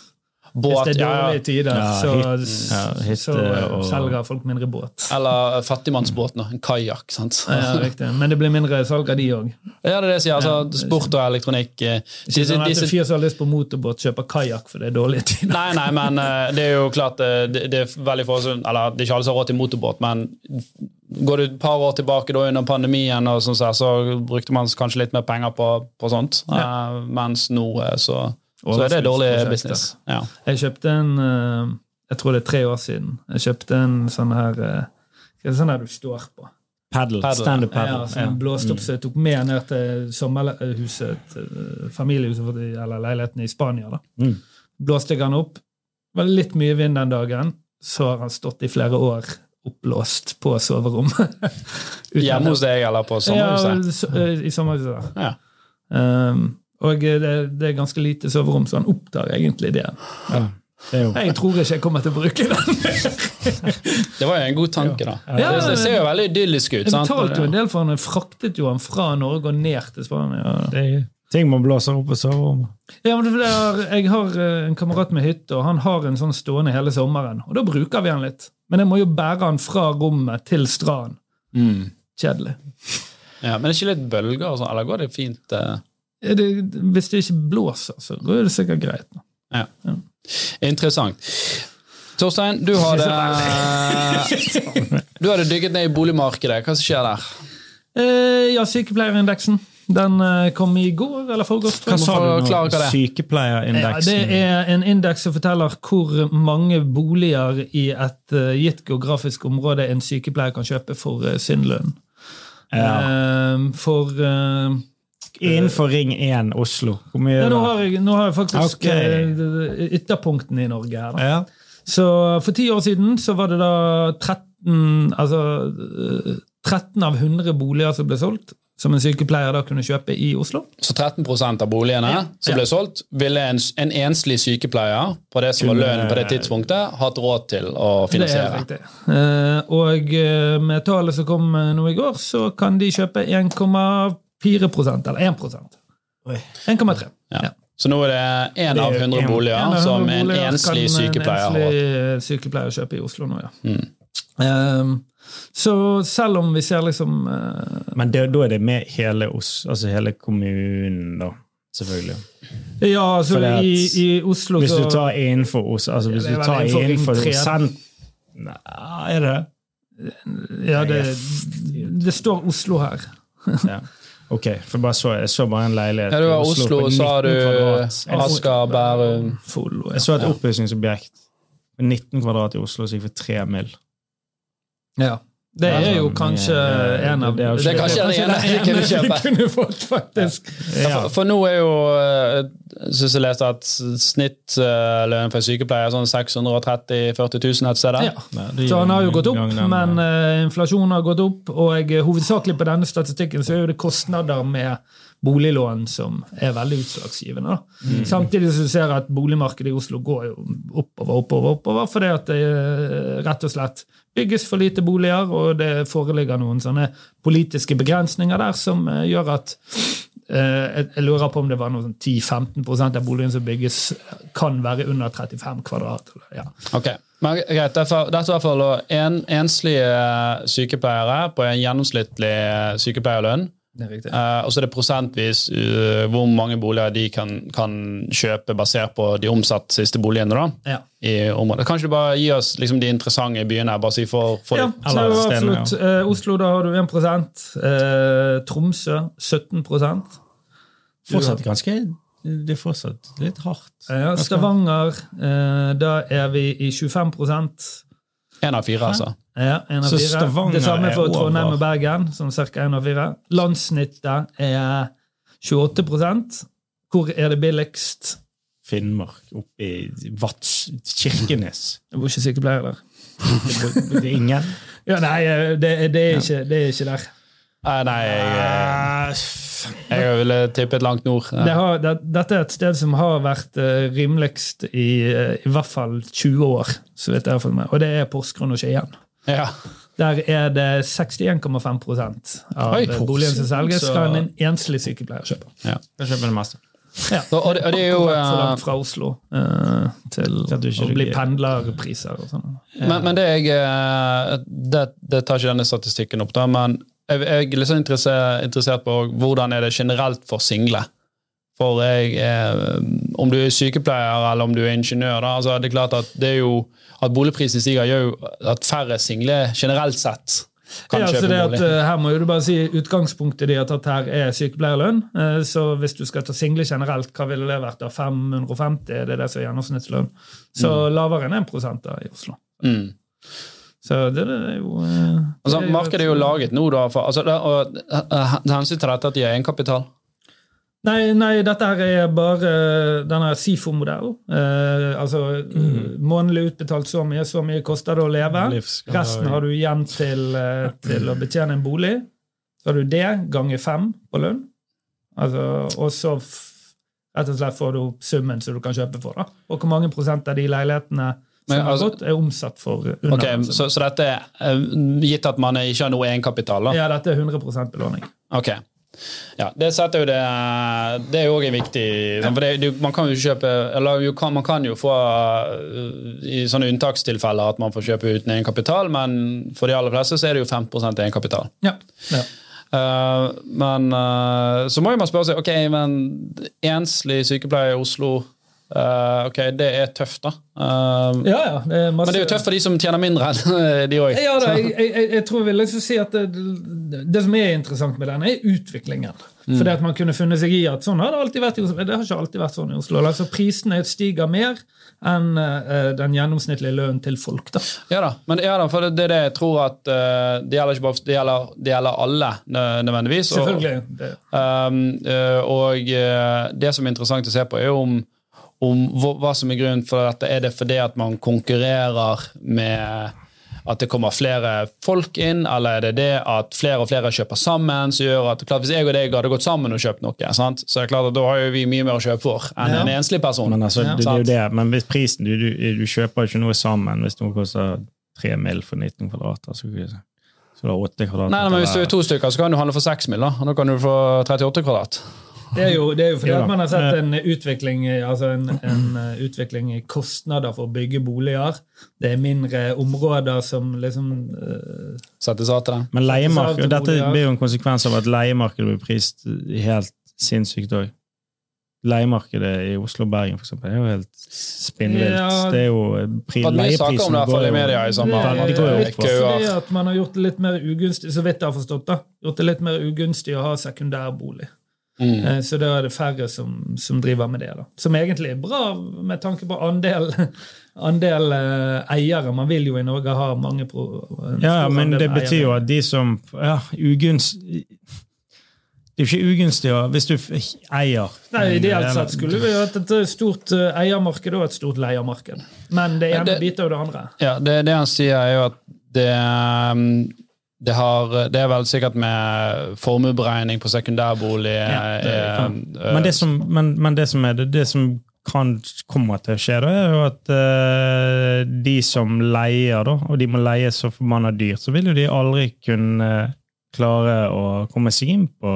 Båt, Hvis det er ja, ja. dårlige tider, Ja, så, ja, hytte så eh, og- selger folk mindre båt. Eller fattigmannsbåten, en kajakk. Ja, riktig. Men det blir mindre salg av de òg. Ja, det er det jeg sier. altså, Sport og elektronikk eh, Ikke disse- sånn at en fyr som har lyst på motorbåt, kjøper kajakk for det er dårlige tider. Nei, nei, men eh, det er jo klart eh, det, det er veldig få som Eller det er ikke alle som har råd til motorbåt, men går du et par år tilbake da under pandemien, og sånn, så, så brukte man kanskje litt mer penger på, på sånt. Eh, mens nå eh, så, så er det dårlig business. Ja. Jeg kjøpte en eh, Jeg tror det er tre år siden. Jeg kjøpte en sånn her eh, hva er det sånn her du står på. Paddle. Paddle. Standup Ja, paddle. sånn en blåstopp så jeg tok med ned til sommerhuset, eh, familiehuset eller leiligheten i Spania. da. Mm. Blåste jeg den opp. Det var litt mye vind den dagen. Så har han stått i flere år oppblåst på soverommet. Hjemme hos deg eller på sommerhuset? Ja, i sommerhuset. Ja. Um, og det, det er ganske lite soverom, så han opptar egentlig det. Ja. Jeg tror ikke jeg kommer til å bruke den. Det var jo en god tanke, da. Ja, det, det ser jo veldig idyllisk ut. Jeg betalte jo en del for han, jeg fraktet jo han fra Norge og ned til Spania. det er ting man blåser opp på soverommet. Ja, men er, Jeg har eh, en kamerat med hytte, og han har en sånn stående hele sommeren. Og da bruker vi han litt. Men jeg må jo bære han fra rommet til stranden. Mm. Kjedelig. Ja, men det er ikke litt bølger og sånn, eller går det fint? eh? Er det, hvis det ikke blåser, så går det sikkert greit. Ja. Interessant. Torstein, du hadde Du hadde dykket ned i boligmarkedet. Hva som skjer der? Eh, ja, sykepleierindeksen. Den eh, kom i går eller forgårs. Hva sa du nå? Sykepleierindeksen? er. Ja, det er en indeks som forteller hvor mange boliger i et eh, gitt geografisk område en sykepleier kan kjøpe for eh, sin lønn. Ja. Eh, for eh, Innenfor Ring 1 Oslo. Hvor mye ja, nå, har jeg, nå har jeg faktisk Ok. eh, ytterpunktene i Norge her. Da. Ja. Så for ti år siden så var det da 13, altså, eh, 13 av 100 boliger som ble solgt, som en sykepleier da kunne kjøpe i Oslo. Så 13% av boligene som Ja. ble solgt, ville en, en enslig sykepleier på det som var lønnen på det tidspunktet, hatt råd til å finansiere. Det er riktig. Eh, og eh, med tallet som kom eh, nå i går, så kan de kjøpe 1,4% eller 1 Oi. 1,3. Ja. Ja. Så nå er det én av Det er 100 boliger En av som en enslig sykepleier En har En enslig sykepleier kjøpe i Oslo nå, ja. Mm. Um, så selv om vi ser liksom uh, Men det, da er det med hele, oss, altså hele kommunen, da. Selvfølgelig. Ja, altså at i, i Oslo Hvis du tar innenfor Oslo altså Hvis du tar innenfor innenfor sent... Nei, er det Ja, det, det står Oslo her. Ja. Ok, for så, jeg så bare en leilighet Ja, det var Oslo, og så har du Asker, Bærum Follo. Jeg så et oppussingsobjekt. 19 kvadrat i Oslo så gikk for tre mill. Ja. Det er jo kanskje en av det er kanskje det ene jeg kunne kjøpe. vi kunne fått, faktisk. Ja, for, for nå er jo eh, synes jeg leste at snittlønnen for en sykepleier er sånn 630 40 000 et sted. Ja. Så han har jo gått opp, men eh, uh, inflasjonen har gått opp. Og eh, hovedsakelig på denne statistikken så er jo det kostnader med boliglån som er veldig utslagsgivende. Mm. Samtidig du ser at boligmarkedet i Oslo går jo oppover, oppover, oppover, fordi at det eh, rett og slett bygges for lite boliger, og det foreligger noen sånne politiske begrensninger der som eh, gjør at eh, jeg, jeg lurer på om det var noe sånn 10-15% av boligene som bygges, kan være under 35 kvadrat. Ja. Ok, men greit, Dette er i hvert fall en, enslige sykepleiere på en gjennomsnittlig sykepleierlønn. Det er. Eh, og så er det prosentvis uh, hvor mange boliger de kan, kan kjøpe basert på de omsatt siste boligene. da, Ja. i området. Kanskje du bare gi oss liksom, de interessante byene, bare si for, får Ja, det er jo stedene, absolutt. Eh, Oslo, da har du 1 eh, Tromsø 17% Fortsatt ganske Det er fortsatt litt hardt. ja, Stavanger, eh, da er vi i 25 Én av fire, altså. Ja, en av Så fire. Stavanger Det samme for. Trondheim og Bergen, som ca. 1 av 4. Landssnittet er 28 Hvor er det billigst? Finnmark, oppe i Vats Kirkenes. Det var ikke sykepleier der. Det er ingen. Ja, nei, det, det, er, ikke, det er ikke der. Nei, jeg, jeg ville tippet langt nord. Det har, det, dette er et sted som har vært eh, rimeligst i, eh, i hvert fall 20 år, så vidt jeg har fått med. Og det er Porsgrunn og Skien. Ja. Der er det 61,5% av Oi, boligen som selges, så- skal en enslig sykepleier kjøpe. ja. Jeg kjøper det meste. Ja. Og, og, det, og det er jo eh, langt fra Oslo uh, til å bli pendlerpriser og sånn. Men, men det, jeg, eh, det, det tar ikke denne statistikken opp, da, men jeg, jeg er litt sånn interessert, interessert på hvordan er det generelt for single. For jeg, eh, om du er sykepleier eller om du er ingeniør, da, altså det er klart at det er jo at boligprisen stiger, gjør jo at færre single generelt sett kan Ja, kjøpe det bolig. At, her må du bare si Utgangspunktet de har tatt her, er sykepleierlønn. Eh, Så hvis du skal ta single generelt, hva ville det vært? da? 550? Er det det som er gjennomsnittslønn? Så lavere enn 1 da i Oslo. Mm. Så det, det er jo eh, Altså, det er jo markedet er jo laget nå, da. For, altså, det, og, eh, hensyn til dette at de har egenkapital. Nei, nei, dette her er bare denne SIFO-modellen. Eh, altså Mm. månedlig utbetalt så mye, så mye koster det å leve. Resten har du igjen til, eh, til å betjene en bolig. Så har du det ganger fem på lønn. Altså, og så rett og slett får du summen som du kan kjøpe for. da. Og hvor mange prosent av de leilighetene som Men, har altså- gått, er omsatt for under. Ok, så, så dette er eh, gitt at man ikke har noe egenkapital? da? Ja, dette er 100 belåning. Ok. Ja, det setter jo det Det er jo òg en viktig For det, man kan jo kjøpe Eller kan, man kan jo få i sånne unntakstilfeller at man får kjøpe uten egenkapital, men for de aller fleste så er det jo 5 egenkapital. Ja. ja. Uh, men uh, så må jo man spørre seg ok, men enslig sykepleier i Oslo Eh, ok, det er tøft, da. Uh, Ja, ja. Det masse, Men det er jo tøft for de som tjener mindre enn de òg. Ja, da, jeg, jeg, jeg tror jeg vil liksom si at det, det som er interessant med den, er utviklingen. Mm. det at man kunne funnet seg i at sånn har det alltid vært i Oslo. Det har ikke alltid vært sånn i Oslo. Altså Prisene stiger mer enn uh, den gjennomsnittlige lønnen til folk. da. Ja da, men ja da, for det det er det jeg tror at det gjelder ikke bare det gjelder, det gjelder alle nø- nødvendigvis. Og- Selvfølgelig. Det, Um, og eh, det som er interessant å se på, er jo om, om hva, som er grunnen for dette. Er det fordi at man konkurrerer med at det kommer flere folk inn, eller er det det at flere og flere kjøper sammen? som gjør at, klart Hvis jeg og deg hadde gått sammen og kjøpt noe, sant? så er det klart at da har jo vi mye mer å kjøpe for enn Ja. en enslig person. Men altså, Ja. det, det er jo det. Men hvis prisen Du, du, du kjøper ikke noe sammen hvis noe koster tre mil for 19 kvadrater. Så, så det er åtte kvadrat. Nei, nei, men Hvis du er to stykker, så kan du handle for seks mil. da, Da kan du få 38 kvadrat. Det, er jo, det er jo fordi ja, man har sett en utvikling, altså en, en eh, utvikling i kostnader for å bygge boliger. Det er mindre områder som liksom uh, Settes av til det. Men dette blir jo en konsekvens av at leiemarkedet blir prist helt sinnssykt òg. Leiemarkedet i Oslo og Bergen for eksempel, er jo helt spinnvilt. Ja. Det er jo pri, Det i media i sommer. Går jo opp fordi at man har gjort det litt mer ugunstig, så vidt jeg har forstått da, gjort det litt mer ugunstig å ha sekundærbolig. Mm. Eh, Så da er det færre som, som driver med det. da. Som egentlig er bra med tanke på andel, andel eh, eiere. Man vil jo i Norge ha mange pro... Ja, ja, men det betyr jo at de som ja, ugunst, Det er jo ikke ugunstig Hvis du eier Nei, Ideelt sett skulle vi hatt et stort eh, eiermarked og et stort leiermarked. Men det ene det- biter jo det andre. Ja, det, det han sier, er jo at det, um, det, har, det er vel sikkert med formueberegning på sekundærbolig Ja, det er, eh, Men det som, men, men det som er det, det som kan komme til å skje, da, er jo at uh, de som leier, da, og de må leie så forbanna dyrt, så vil jo de aldri kunne klare å komme seg inn på,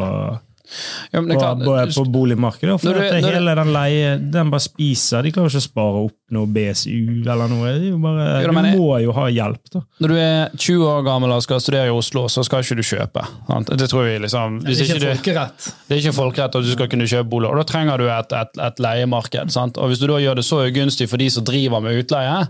ja, men det på, er på, klart, på boligmarkedet. For Når du- at når hele den leie, den bare spiser. De klarer ikke å spare opp noe BSU eller noe. Det bare, Jo, du må jo ha hjelp, da. Når du er 20 år gammel og skal studere i Oslo, så skal ikke du kjøpe. Sant? Det tror vi liksom, Det er ikke ikke folkerett. det er ikke folkerett at du skal kunne kjøpe bolig, og da trenger du et, et, et leiemarked. Sant? Og Hvis du da gjør det så ugunstig for de som driver med utleie,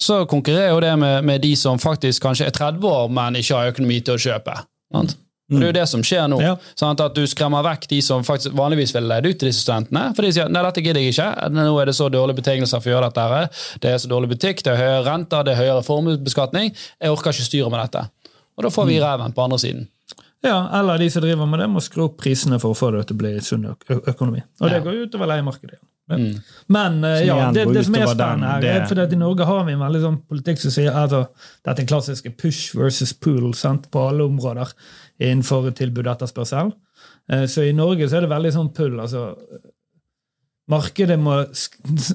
så konkurrerer jo det med, med de som faktisk kanskje er 30 år, men ikke har økonomi til å kjøpe. Sant? Og Det er jo det som skjer nå. Ja. Sant? At Du skremmer vekk de som faktisk vanligvis ville leid ut til disse studentene. For de sier nei, dette gidder jeg ikke. Nå er det så dårlige betingelser for å gjøre dette. her. Det er så dårlig butikk, det er høyere renter, det er høyere formuesbeskatning. Jeg orker ikke styre med dette. Og da får vi reven på andre siden. Ja, Eller de som driver med det, må skru opp prisene for å få det til å bli sunn økonomi. Og det Ja. går jo utover leiemarkedet. Mm. Men eh, ja, det, det som er den, spennende her, det- er fordi at i Norge har vi en veldig sånn politikk som sier altså, dette klassiske push versus pool sant, på alle områder innenfor tilbud og etterspørsel. Eh, Så i Norge så er det veldig sånn pull. altså Markedet må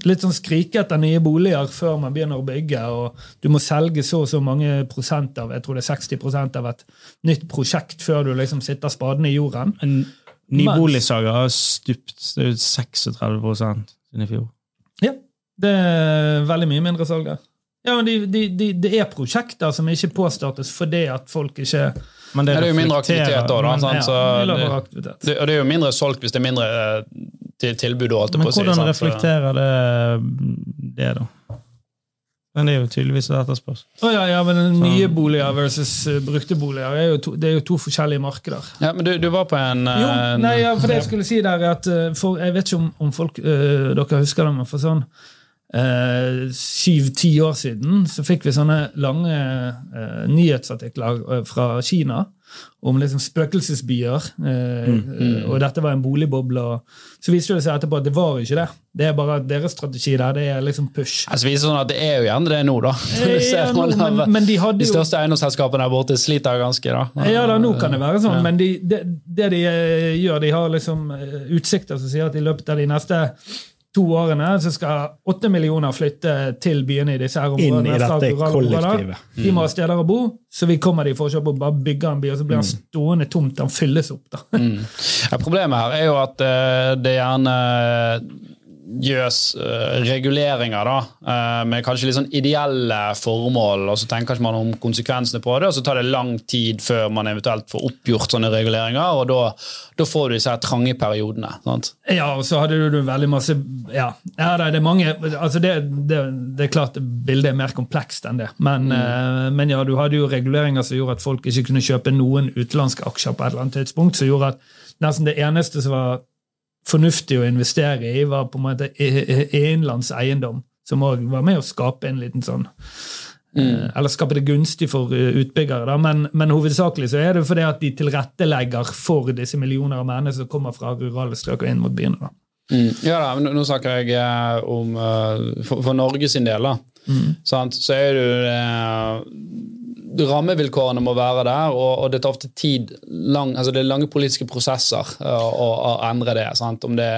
litt sånn skrike etter nye boliger før man begynner å bygge. og Du må selge så og så mange prosent av jeg tror det er 60% av et nytt prosjekt før du liksom sitter spaden i jorden. En Nyboligsalget har stupt det er jo 36 siden i fjor. Ja, det er veldig mye mindre salg der. Ja, men de, de, de, Det er prosjekter som ikke påstartes fordi at folk ikke Men Ja, det er jo mindre aktivitet da, da, men- ja, så det- Det, og det er jo mindre solgt hvis det er mindre eh, til tilbud. og alt det Men på å si, hvordan? Reflekterer det det, da? Men det er jo tydeligvis et etterspørsel. Oh, ja, ja, men Så- Nye boliger versus eh, brukte boliger er jo to, det er jo to forskjellige markeder. Ja, men du, du var på en Jo, eh, nei, ja, for det jeg skulle si der er at for, Jeg vet ikke om, om folk, eh, dere husker det, men for sånn syv-ti år siden så fikk vi sånne lange eh, nyhetsartikler eh, fra Kina om liksom spøkelsesbyer. eh, eh, Og dette var en boligboble. Så viste det seg etterpå at det var ikke det. Det er bare deres strategi der, det er liksom push. Altså, viser sånn at Det er jo gjerne det nå, da. Eh, ja, nå, men, men de de jo største eiendomsselskapene der borte sliter ganske. da. Ja, da, nå kan det være sånn, Ja. men de, det, det de eh, gjør, de har liksom eh, utsikter som sier at i løpet av de neste to årene så skal åtte millioner flytte til byene i disse her områdene. Inn i dette kollektivet. Mm. De må ha steder å bo, så vi kommer de for å kjøpe og bare bygge en by, og så blir den stående tomt. Den fylles opp. da. Ja, problemet her er jo at eh, det er gjerne gjøres eh, reguleringer da, eh, med kanskje litt sånn ideelle formål, og så tenker man om konsekvensene på det, og så tar det lang tid før man eventuelt får oppgjort sånne reguleringer, og da, da får du disse her trange periodene. sant? Ja, og så hadde du veldig masse Ja, ja det er mange altså det, det, det er klart bildet er mer komplekst enn det, men, eh, men ja, du hadde jo reguleringer som gjorde at folk ikke kunne kjøpe noen utenlandske aksjer på et eller annet tidspunkt, som gjorde at nesten det eneste som var fornuftig å investere i, var på en måte i- i- innenlands eiendom, som òg var med å skape en liten sånn Mm. Eller skape det gunstig for eh, utbyggere. Da. Men, men hovedsakelig så er det fordi at de tilrettelegger for disse millioner av mennesker som kommer fra rurale strøk og inn mot byene. Da. Mm. Ja da, men nå- snakker jeg eh, om eh, for, for Norge sin del, da. Sant? Så er det jo eh, Rammevilkårene må være der, og, og det tar ofte tid lang, altså Det er lange politiske prosesser eh, å, å endre det. Sant? Om det,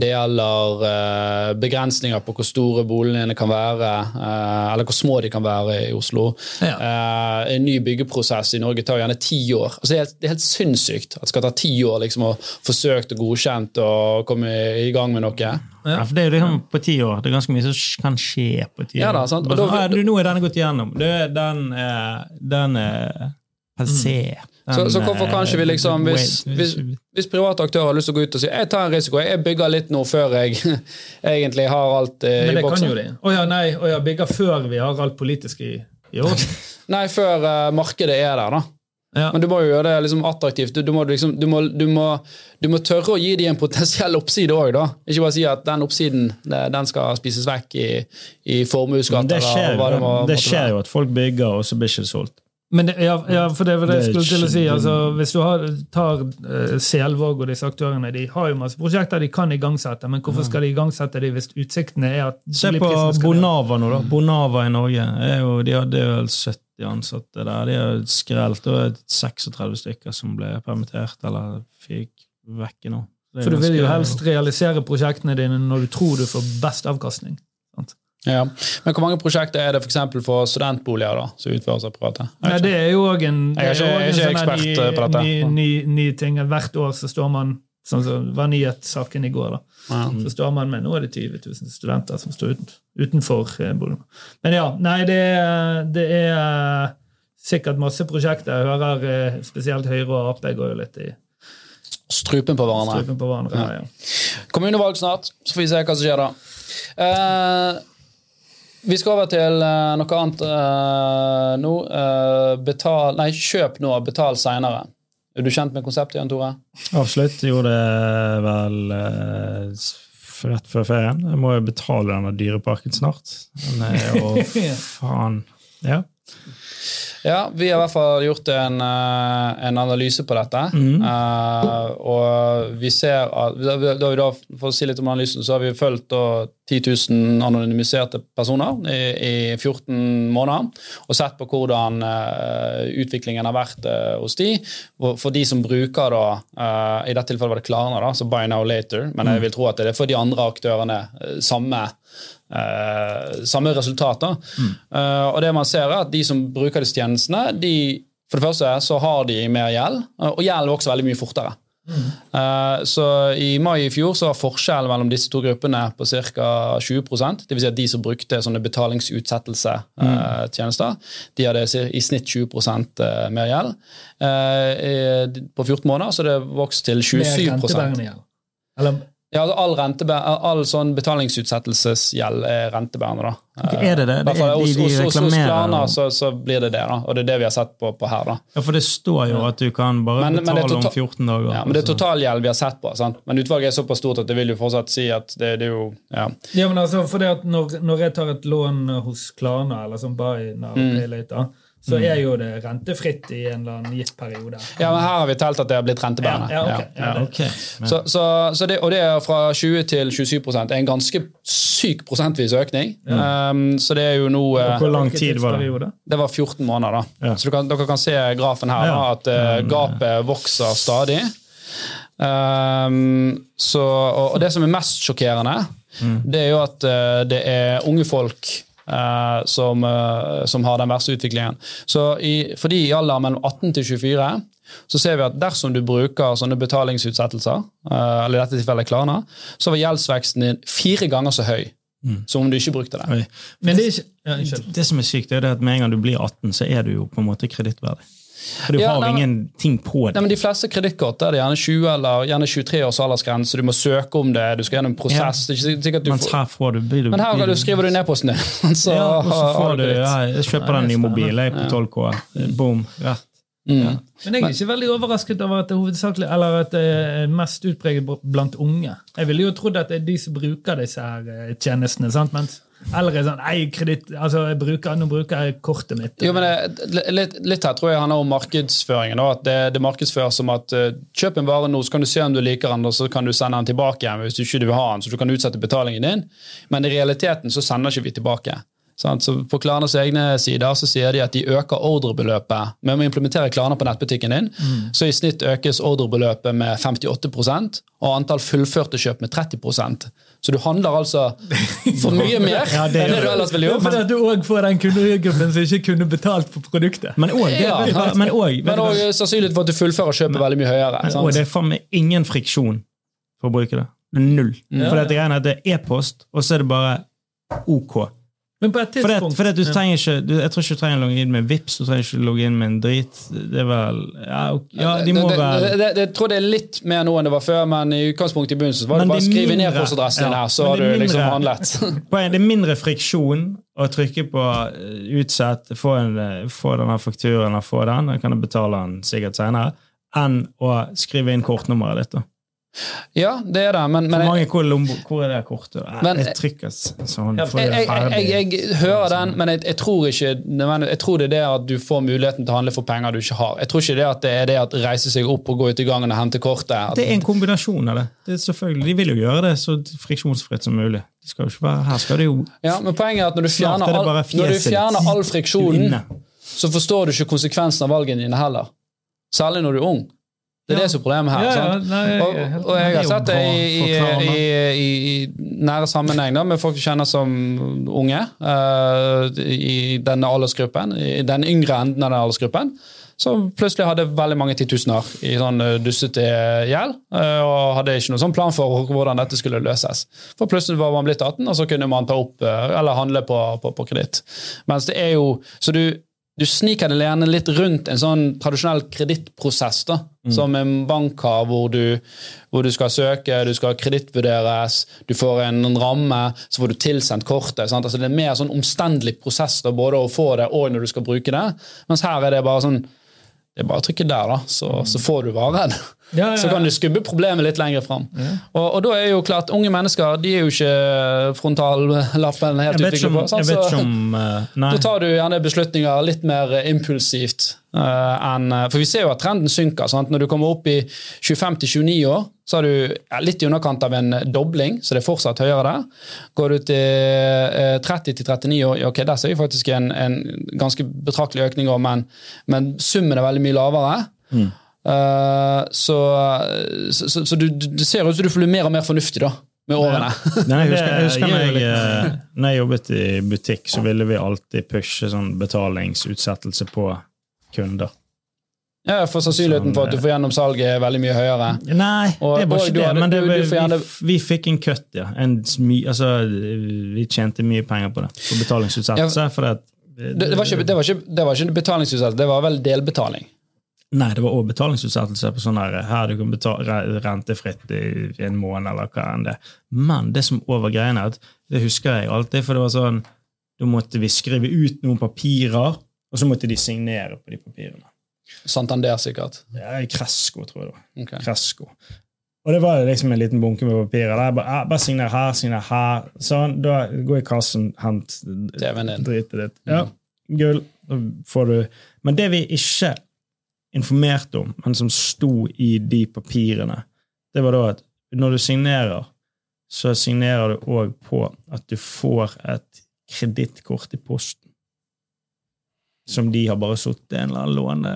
det gjelder uh, begrensninger på hvor store boligene kan være, uh, eller hvor små de kan være i Oslo. Ja. Uh, en ny byggeprosess i Norge tar gjerne ti år. Altså, det, er helt, det er helt sinnssykt at det skal ta ti år liksom, å forsøke og godkjent og komme i gang med noe. Ja, for Det er jo liksom på ti år. Det er ganske mye som kan skje på ti år. Ja da, sant. Bare sånn, da- «Ah, du, nå er denne gått igjennom. Du, den, den er passé. Mm. Så, så hvorfor kanskje kan vi liksom, hvis, hvis, hvis private aktører har lyst til å gå ut og si jeg tar en risiko, jeg bygger litt nå før jeg egentlig har alt eh, Men i det kan jo de. Å ja, nei, å ja, bygger før vi har alt politisk i, i orden. Nei, før eh, markedet er der, da. Ja. Men du må jo gjøre det liksom attraktivt. Du, du, må, liksom, du, må, du, må, du må tørre å gi dem en potensiell oppside òg, da. Ikke bare si at den oppsiden den skal spises vekk i, i formuesskatt. det skjer, hva det, må, det skjer jo at folk bygger, og så blir ikke det solgt. Men det, ja, ja, for det var det jeg skulle til å si. Altså, hvis du har, tar uh, Selvåg og disse aktørene, de har jo masse prosjekter de kan igangsette, men hvorfor skal de igangsette de hvis utsiktene er at Se på? Bonava nå, da. Bonava i Norge. Er jo, de hadde vel 70 ansatte der. De har skrelt. og 36 stykker som ble permittert eller fikk vekk nå. Er For du vil jo helst realisere prosjektene dine når du tror du får best avkastning. sant? Ja. Men hvor mange prosjekter er det for, eksempel for studentboliger da, som utføres av private? Jeg det er jo òg en, Jeg er er ikke- jo jeg er ikke en sånn ekspert, på dette. ny, ny, ny ting. Hvert år så står man som var nyhetssaken i går. da. Ja. Så står man med nå er det 20 000 studenter som står uten, utenfor Bodø. boligen. Men ja, nei, det, det er eh, sikkert masse prosjekter. Jeg hører eh, spesielt Høyre og Ap går jo litt i Strupen på hverandre. strupen på hverandre. her, Ja. Kommunevalg snart, så får vi se hva som skjer da. Uh, vi skal over til eh, noe annet uh, nå. Uh, betal, nei, kjøp nå, betal seinere. Er du kjent med konseptet, Jan Tore? Absolutt. Jeg gjorde det vel eh, rett før ferien. Jeg må jo betale denne dyreparken snart. Den er jo faen Ja. Ja, vi har i hvert fall gjort en, eh, en analyse på dette. Eh, og vi ser at da, da, vi da, For å si litt om analysen, så har vi fulgt 10 000 anonymiserte personer i, i 14 måneder. Og sett på hvordan uh, utviklingen har vært uh, hos de. For, de som bruker da I dette tilfellet var det Klarna, da, så buy now later. Men jeg vil tro at det er for de andre aktørene samme eh, samme resultater. Eh, og det man ser er at De som bruker disse tjenestene, de, for det første så har de mer gjeld, eh, og gjeld vokser veldig mye fortere. Eh, så I mai i fjor så var forskjellen mellom disse to gruppene på ca. 20% Dvs. Si at de som brukte sånne betalingsutsettelsetjenester, de hadde i snitt 20 eh, mer gjeld. Eh, på 14 måneder så det vokst til Med 27 rentebærende gjeld. Eller ja, altså all, all sånn betalingsutsettelsesgjeld er rentebærende. da. Er det det? Fall Det er- de- de reklamerer Klarna så, så blir det det, da. og det er det vi har sett på, på her. da. ja, for det står jo at du kan bare Men- men det er betale om 14 dager. Ja, men Det er totalgjeld vi har sett på. sant? Men utvalget er såpass stort at det vil jo fortsatt si at det, det er jo ja. Ja, men altså, for det at når, når jeg tar et lån hos Klarna, eller som Buy Now Mm. Pay Later, så er jo det rentefritt i en eller annen gitt periode. ja, men her har vi telt at det har blitt rentebærende. Ja, ja, ok. Ja, Ja, det- Så, så, så det, og det er fra 20 til 27 er en ganske syk prosentvis økning. Um, så det er jo nå eh, hvor lang tid var det? Det var 14 måneder, da. Ja. Så du kan, dere kan se grafen her, da, at uh, gapet vokser stadig. Um, så, og, og det som er mest sjokkerende, Mm. det er jo at uh, det er unge folk eh, som, uh, som har den verste utviklingen. Så i, for de i alderen mellom 18 til 24 så ser vi at dersom du bruker sånne betalingsutsettelser, uh, eller i dette tilfellet Klarna, så var gjeldsveksten din fire ganger så høy som om du ikke brukte det. Men det det, ja, Det som er sykt, er at med en gang du blir 18, så er du jo på en måte kredittverdig. For du Ja, har jo ingenting på det. Nei, men De fleste kredittkort er det gjerne 20 eller gjerne 23 års aldersgrense. Du må søke om det, du skal gjennom en prosess. Det er ikke sikkert du Mens her får du, blir du men her blir du skriver du ned posten din. Så, ja, og så får du, ja, jeg kjøper den nye mobilen jeg på 12K. Boom. Rett. Mm. Men jeg er ikke veldig overrasket over at det er hovedsakelig, eller at det er mest utpreget blant unge. Jeg ville jo trodd at det er de som bruker disse her eh, tjenestene. sant? Mens eldre er sånn Nei, kreditt, altså, jeg bruker, nå bruker jeg kortet mitt. Jo, men det, litt, litt her tror jeg handler om markedsføringen. At det, det markedsføres som at uh, kjøp en vare nå, så kan du se om du liker den, og så kan du sende den tilbake igjen hvis du ikke vil ha den. Så du kan utsette betalingen din. Men i realiteten så sender ikke vi tilbake. Sant? Så På Klarnas egne sider så sier de at de øker ordrebeløpet. Med å implementere Klarna på nettbutikken din, så i snitt økes ordrebeløpet med 58% og antall fullførte kjøp med 30% Så du handler altså for mye mer Ja, det enn det du ellers ville Ja, gjort. fordi at du òg får den kundegruppen som ikke kunne betalt for produktet. Men òg Ja, men men sannsynligheten for at du fullfører kjøpet veldig mye høyere. Men- sant? Og det er faen meg ingen friksjon for å bruke det. Null. Null. For dette greiene er at det er e-post, og så er det bare OK. Men på et For, det, for det, du trenger ikke, du, jeg tror ikke du trenger å logge inn med Vips, du trenger ikke å logge inn med en drit. Det er vel Ja, ja de må det, vel det, det, det, jeg tror det er litt mer nå enn det var før, men i utgangspunktet i begynnelsen var det bare å skrive ned postadressen din ja, her, så har du mindre, liksom handlet. Poenget, Det er mindre friksjon å trykke på eh, utsett, få, en, eh, få denne fakturaen få den, kan du betale den sikkert senere, enn å skrive inn kortnummeret ditt. da. Ja, det er det, men, men mange, hvor, hvor er det kortet? Men- jeg trykker sånn. Får jeg, jeg, jeg, jeg hører den, men jeg, tror ikke Jeg tror det er det at du får muligheten til å handle for penger du ikke har. Jeg tror ikke det at det er det at reise seg opp og gå ut i gangen og hente kortet. At, Det er en kombinasjon av det. det selvfølgelig, de vil jo gjøre det så friksjonsfritt som mulig. De skal jo ikke være, her skal det jo ja, men poenget er at når du fjerner er all, når du fjerner all friksjonen, så forstår du ikke konsekvensen av valgene dine heller. Særlig når du er ung. Det er Ja. det som er problemet her. Ja, ja, nei, jeg og, og jeg har sett det i, i, i, i, nære sammenheng da, med folk du kjenner som unge uh, i denne aldersgruppen, i den yngre enden av den aldersgruppen, som plutselig hadde veldig mange titusener i sånn dussete gjeld, eh, og hadde ikke noen sånn plan for hvordan dette skulle løses. For plutselig var man blitt 18, og så kunne man ta opp eh, eller handle på, på, på kreditt. Mens det er jo Så du du sniker deg gjerne litt rundt en sånn tradisjonell kredittprosess, da, som en bank har, hvor du, hvor du skal søke, du skal kredittvurderes, du får en, en ramme, så får du tilsendt kortet. Sant? Altså, det er en mer sånn omstendelig prosess da, både å få det og når du skal bruke det. Mens her er det bare sånn det er bare å trykke der, da, så, så får du varen. Ja, ja, Så kan du skubbe problemet litt lenger fram. Og, og da er jo klart, unge mennesker de er jo ikke frontallappen helt utviklet på. vet Så- eh, da tar du gjerne beslutninger litt mer eh, impulsivt. Uh, enn, eh, for vi ser jo at trenden synker. Sant? Når du kommer opp i 25-29 år, så har du ja, litt i underkant av en dobling, så det er fortsatt høyere der. Går du til eh, 30-39 år, ja, ok, der ser vi faktisk en, en ganske betraktelig økning, men, men summen er veldig mye lavere. Eh, så så, så, så du, du ser ut som du blir mer og mer fornuftig da, med årene. Nei, jeg husker, jeg husker når, jeg, eh, når jeg jobbet i butikk, så ville vi alltid pushe sånn betalingsutsettelse på kunder. Ja, For sannsynligheten for at du får gjennom salget er veldig mye høyere. Nei, Og- det er bare ikke det. hadde- Men det, du- du vi, gjerne- vi, vi fikk en cut, ja. En altså, vi tjente mye penger på det. På betalingsutsettelse. for det, Det, det, var ikke, det, var ikke, det var ikke betalingsutsettelse, det var vel delbetaling. Nei, det var også betalingsutsettelse på sånn her, her du kan betale rentefritt i en måned, eller hva enn det. Men det som over greiene, det husker jeg alltid, for det var sånn Da måtte vi skrive ut noen papirer, og så måtte de signere på de papirene. Santander, sikkert. Ja, Kresko, tror jeg det var. Ok. Kresko. Og det var liksom en liten bunke med papirer. Der. Bare, bare signer her, signer her. Sånn, da går i kassen, hent dritet ditt. Ja, gull. Da får du Men det vi ikke informerte om, men som sto i de papirene, det var da at når du signerer, så signerer du òg på at du får et kredittkort i posten. Som de har bare sittet en eller annen låne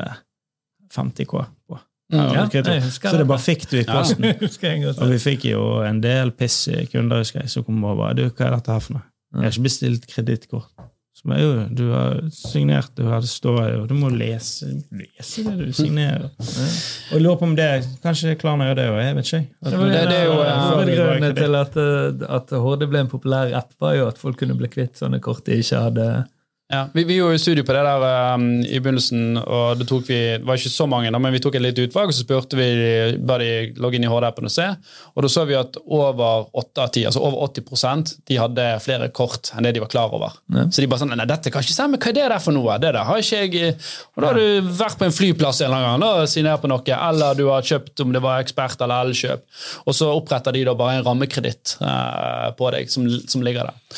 50K på. Mm. Ja, Ja, jeg så det bare fikk du i posten. Og vi fikk jo en del piss i kunder, husker jeg, som kom bare Du, hva er dette her for noe? Jeg har ikke bestilt kredittkort. Som er jo, du har signert det, har det står jo Du må lese, lese det du signerer. Og jeg lurer på om det Kanskje Klarna gjør det òg, jeg vet ikke. At- Det Det- det er jo, en av Før vi går i hovedgrunnene kreditt. til at, eh, at HD ble en populær app, var jo at folk kunne bli kvitt sånne kort de ikke hadde Ja, vi, vi gjorde jo studio på det der um, i begynnelsen, og det tok vi, det var ikke så mange, da, men vi tok et lite utvalg, og så spurte vi ba de logge inn i HD-appen og se. Og da så vi at over 8 av 10, altså over 80% de hadde flere kort enn det de var klar over. Ja. Så de bare sånn Nei, dette kan ikke stemme, hva er det der for noe? Det der har ikke jeg Og da har du vært på en flyplass en eller annen gang og signert på noe, eller du har kjøpt om det var ekspert eller Elkjøp, og så oppretter de da bare en rammekreditt uh, på deg som, som ligger der.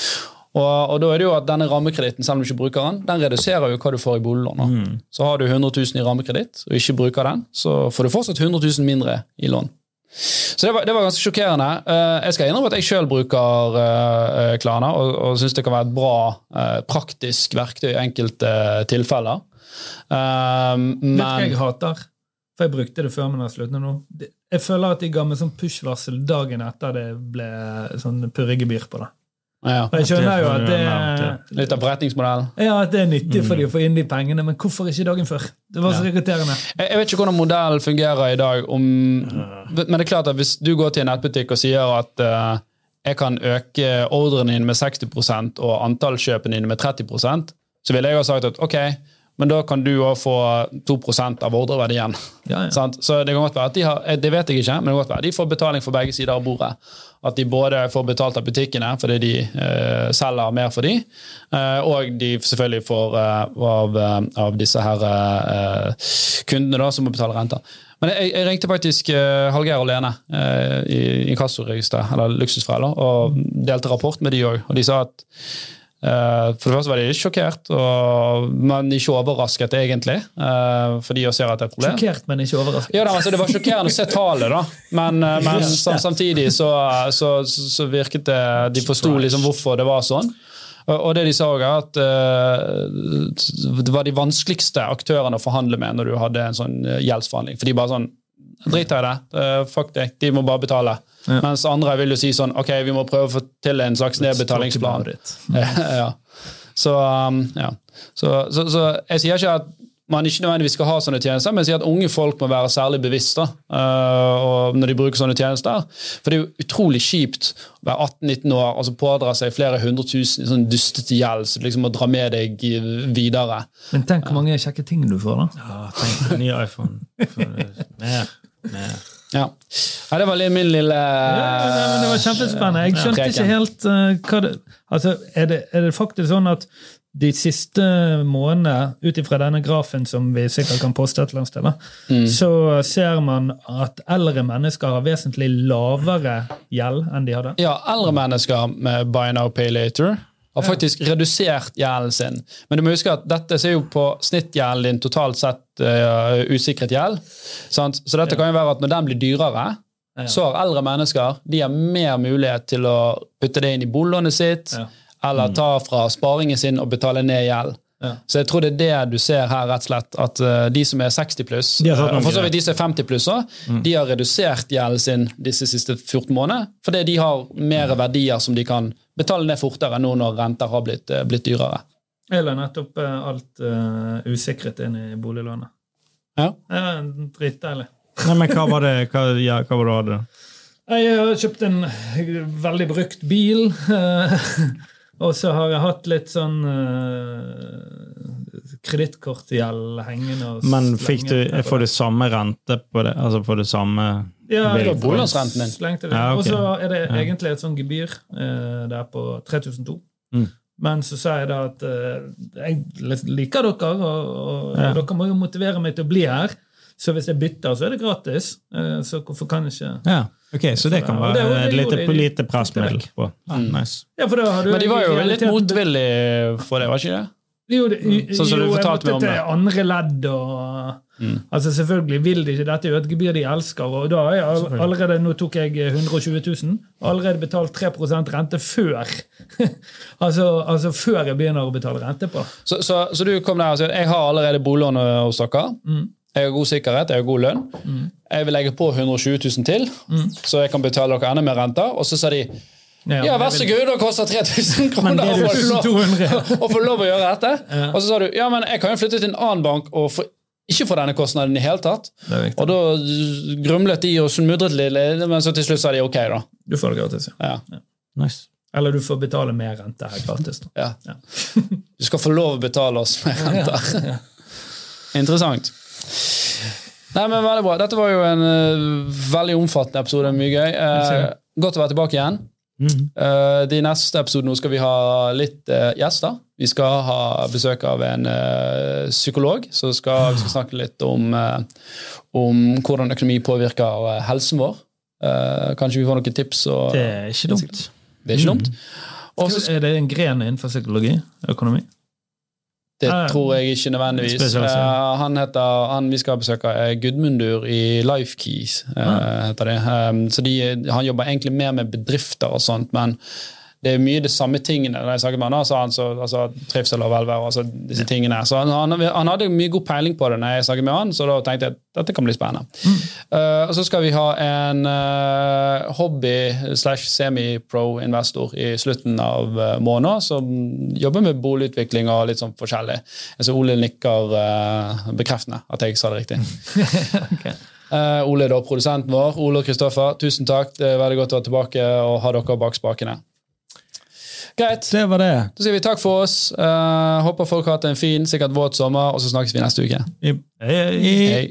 Og, og da er det jo at denne rammekreditten, selv om du ikke bruker den, den reduserer jo hva du får i boliglån. Mm. Så har du 100 000 i rammekreditt og ikke bruker den, så får du fortsatt 100 000 mindre i lån. Så det var, det var ganske sjokkerende. Eh, jeg skal innrømme at jeg sjøl bruker Klana og, og syns det kan være et bra, eh, praktisk verktøy i enkelte tilfeller. Men Vet du hva jeg hater? For jeg brukte det før, men jeg sluttet nå. Jeg føler at de ga meg sånn push-varsel dagen etter det ble sånn purregebyr på det. Ja, jeg skjønner jo at Det Litt av forretningsmodellen. ja, at det er nyttig for de å få inn de pengene, men hvorfor ikke dagen før? Det var så irriterende. Jeg, jeg vet ikke hvordan modellen fungerer i dag, om, men det er klart at hvis du går til en nettbutikk og sier at eh, jeg kan øke ordrene dine med 60 og antallskjøpene dine med 30% så ville jeg ha sagt at ok, men da kan du òg få 2% av ordreverdien. Ja, ja. Så det kan godt være at de har, eh, det vet jeg ikke, men det kan godt være at de får betaling for begge sider av bordet. At de både får betalt av butikkene fordi de eh, selger mer for de, eh, og de selvfølgelig får eh, av, eh, av disse her eh, kundene da, som må betale renter. Men jeg, jeg ringte faktisk uh, Hallgeir og Lene uh, i inkassoregisteret, eller luksusforeldre, og delte rapport med de òg. Og de sa at for det første var de sjokkert, og, men ikke overrasket, egentlig. Uh, for de også ser at det er et problem. Sjokkert, men ikke overrasket. Ja, da, altså, Det var sjokkerende å se tallet, da. Men, eh, men samtidig så, så, så virket det De forsto liksom hvorfor det var sånn. Og det de sa også, at eh, det var de vanskeligste aktørene å forhandle med når du hadde en sånn eh, gjeldsforhandling. For de bare sånn Drit i det. fuck det. De må bare betale. Ja. Mens andre vil jo si sånn Ok, vi må prøve å få til en slags nedbetalingsplan. ja. Så, um, ja. så, så, så jeg sier ikke at man ikke nødvendigvis skal ha sånne tjenester, men jeg sier at unge folk må være særlig bevisste øh, når de bruker sånne tjenester. For det er jo utrolig kjipt å være 18-19 år og så pådra seg flere hundre tusen i sånn dustete gjeld som liksom må dra med deg videre. Men tenk hvor mange kjekke ting du får, da. Ja, tenk ny iPhone. For- Mer. Ja. ja det var litt min lille Ja, nei, det var kjempespennende. Jeg skjønte ikke helt uh, hva det Altså, er det, er det faktisk sånn at de siste månedene, ut ifra denne grafen som vi sikkert kan poste et eller annet sted, Mm. så ser man at eldre mennesker har vesentlig lavere gjeld enn de hadde. Ja, eldre mennesker med Buy Now Pay Later har faktisk redusert gjelden sin. Men du må huske at dette ser jo på snittgjelden din totalt sett uh, usikret gjeld. Sant? Så dette kan jo være at når den blir dyrere, Ja. så har eldre mennesker de har mer mulighet til å putte det inn i boliglånet sitt, Ja. eller ta fra sparingen sin og betale ned gjeld. Ja. Så jeg tror det er det du ser her, rett og slett. At eh, de som er 60 pluss, og for så vidt de som er 50 pluss òg, de har redusert gjelden sin disse siste 14 månedene. Fordi de har mer verdier som de kan betale ned fortere nå når renter har blitt, eh, blitt dyrere. Eller nettopp eh, alt uh, usikret inn i boliglånet. Ja. Ja, Dritdeilig. Nei, men hva var det hva, ja, hva var det du hadde? Jeg har kjøpt en veldig brukt bil. eh, Og så har jeg hatt litt sånn uh, kredittkortgjeld hengende. og Men fikk du, får du samme rente på det? Altså får du samme ja, boliglånsrenten din. Ja, okay. Og så er det Ja. egentlig et sånn gebyr uh, der på 3002. Mm. Men så sa jeg da at uh, jeg liker dere, og, og Ja. dere må jo motivere meg til å bli her. Så hvis jeg bytter, så er det gratis. Eh, så hvorfor kan jeg ikke Ja, ok, Så det kan være det et lite, de. lite pressmiddel på. Mm. nice. Ja, for da har du Men de var jo litt motvillige for det, var ikke det? Jo, det, Sånn som du jo jeg meg måtte om til andre ledd og Mm. Altså Selvfølgelig vil de ikke dette, er jo et gebyr de elsker. og da har jeg allerede, Nå tok jeg 120 000, allerede betalt 3 rente før. altså, altså før jeg begynner å betale rente på. Så, så, så du kom der og sa jeg har allerede boliglån hos dere. Mm. Jeg har god sikkerhet, jeg har god lønn. Jeg vil legge på 120 000 til, så jeg kan betale dere enda mer renter. Og så sa de Ja, vær så god, det koster 3000 kroner det å få lov, å lov å gjøre dette. Ja. Og så sa du ja, men jeg kan jo flytte til en annen bank og få, ikke få denne kostnaden i hele tatt. Det. Og da grumlet de og smudret litt, men så til slutt sa de ok, da. Du får det gratis, ja. Ja. Nice. Eller du får betale mer rente her gratis. Da. Ja. Ja. Du skal få lov å betale oss mer renter. Interessant. Nei, men Veldig bra. Dette var jo en uh, veldig omfattende episode. Mye gøy. Uh, godt å være tilbake igjen. Mm. Uh, de neste episodene skal vi ha litt uh, gjester. Vi skal ha besøk av en uh, psykolog, så skal, vi skal snakke litt om, om hvordan økonomi påvirker helsen vår. Kanskje vi får noen tips. Og, Det er ikke dumt. det er ikke dumt. Og så Er det en gren innenfor psykologi? Økonomi? Det tror jeg ikke nødvendigvis. Eh, han heter, han vi skal besøke, er Gudmundur i Lifekeys. Uh, heter det. Um, så de, han jobber egentlig mer med bedrifter og sånt, men det er mye de samme tingene. Når jeg snakket med han, så han så, altså, trivsel og velvære altså disse tingene. Så han, han, han hadde mye god peiling på det når jeg snakket med han, så da tenkte jeg at dette kan bli spennende. Eh, og så skal vi ha en uh, hobby slash semi-pro-investor i slutten av uh, måneden som jobber med boligutvikling og litt sånn forskjellig. Ser Ole nikker uh, bekreftende at jeg sa det riktig. Eh, Ole er da produsenten vår. Ole og Kristoffer, tusen takk. Det er veldig godt å være tilbake og ha dere bak spakene. Greit. Det var det. Da sier vi takk for oss. Uh, håper folk har hatt en fin, sikkert våt sommer, og så snakkes vi neste uke. I, i, Hei.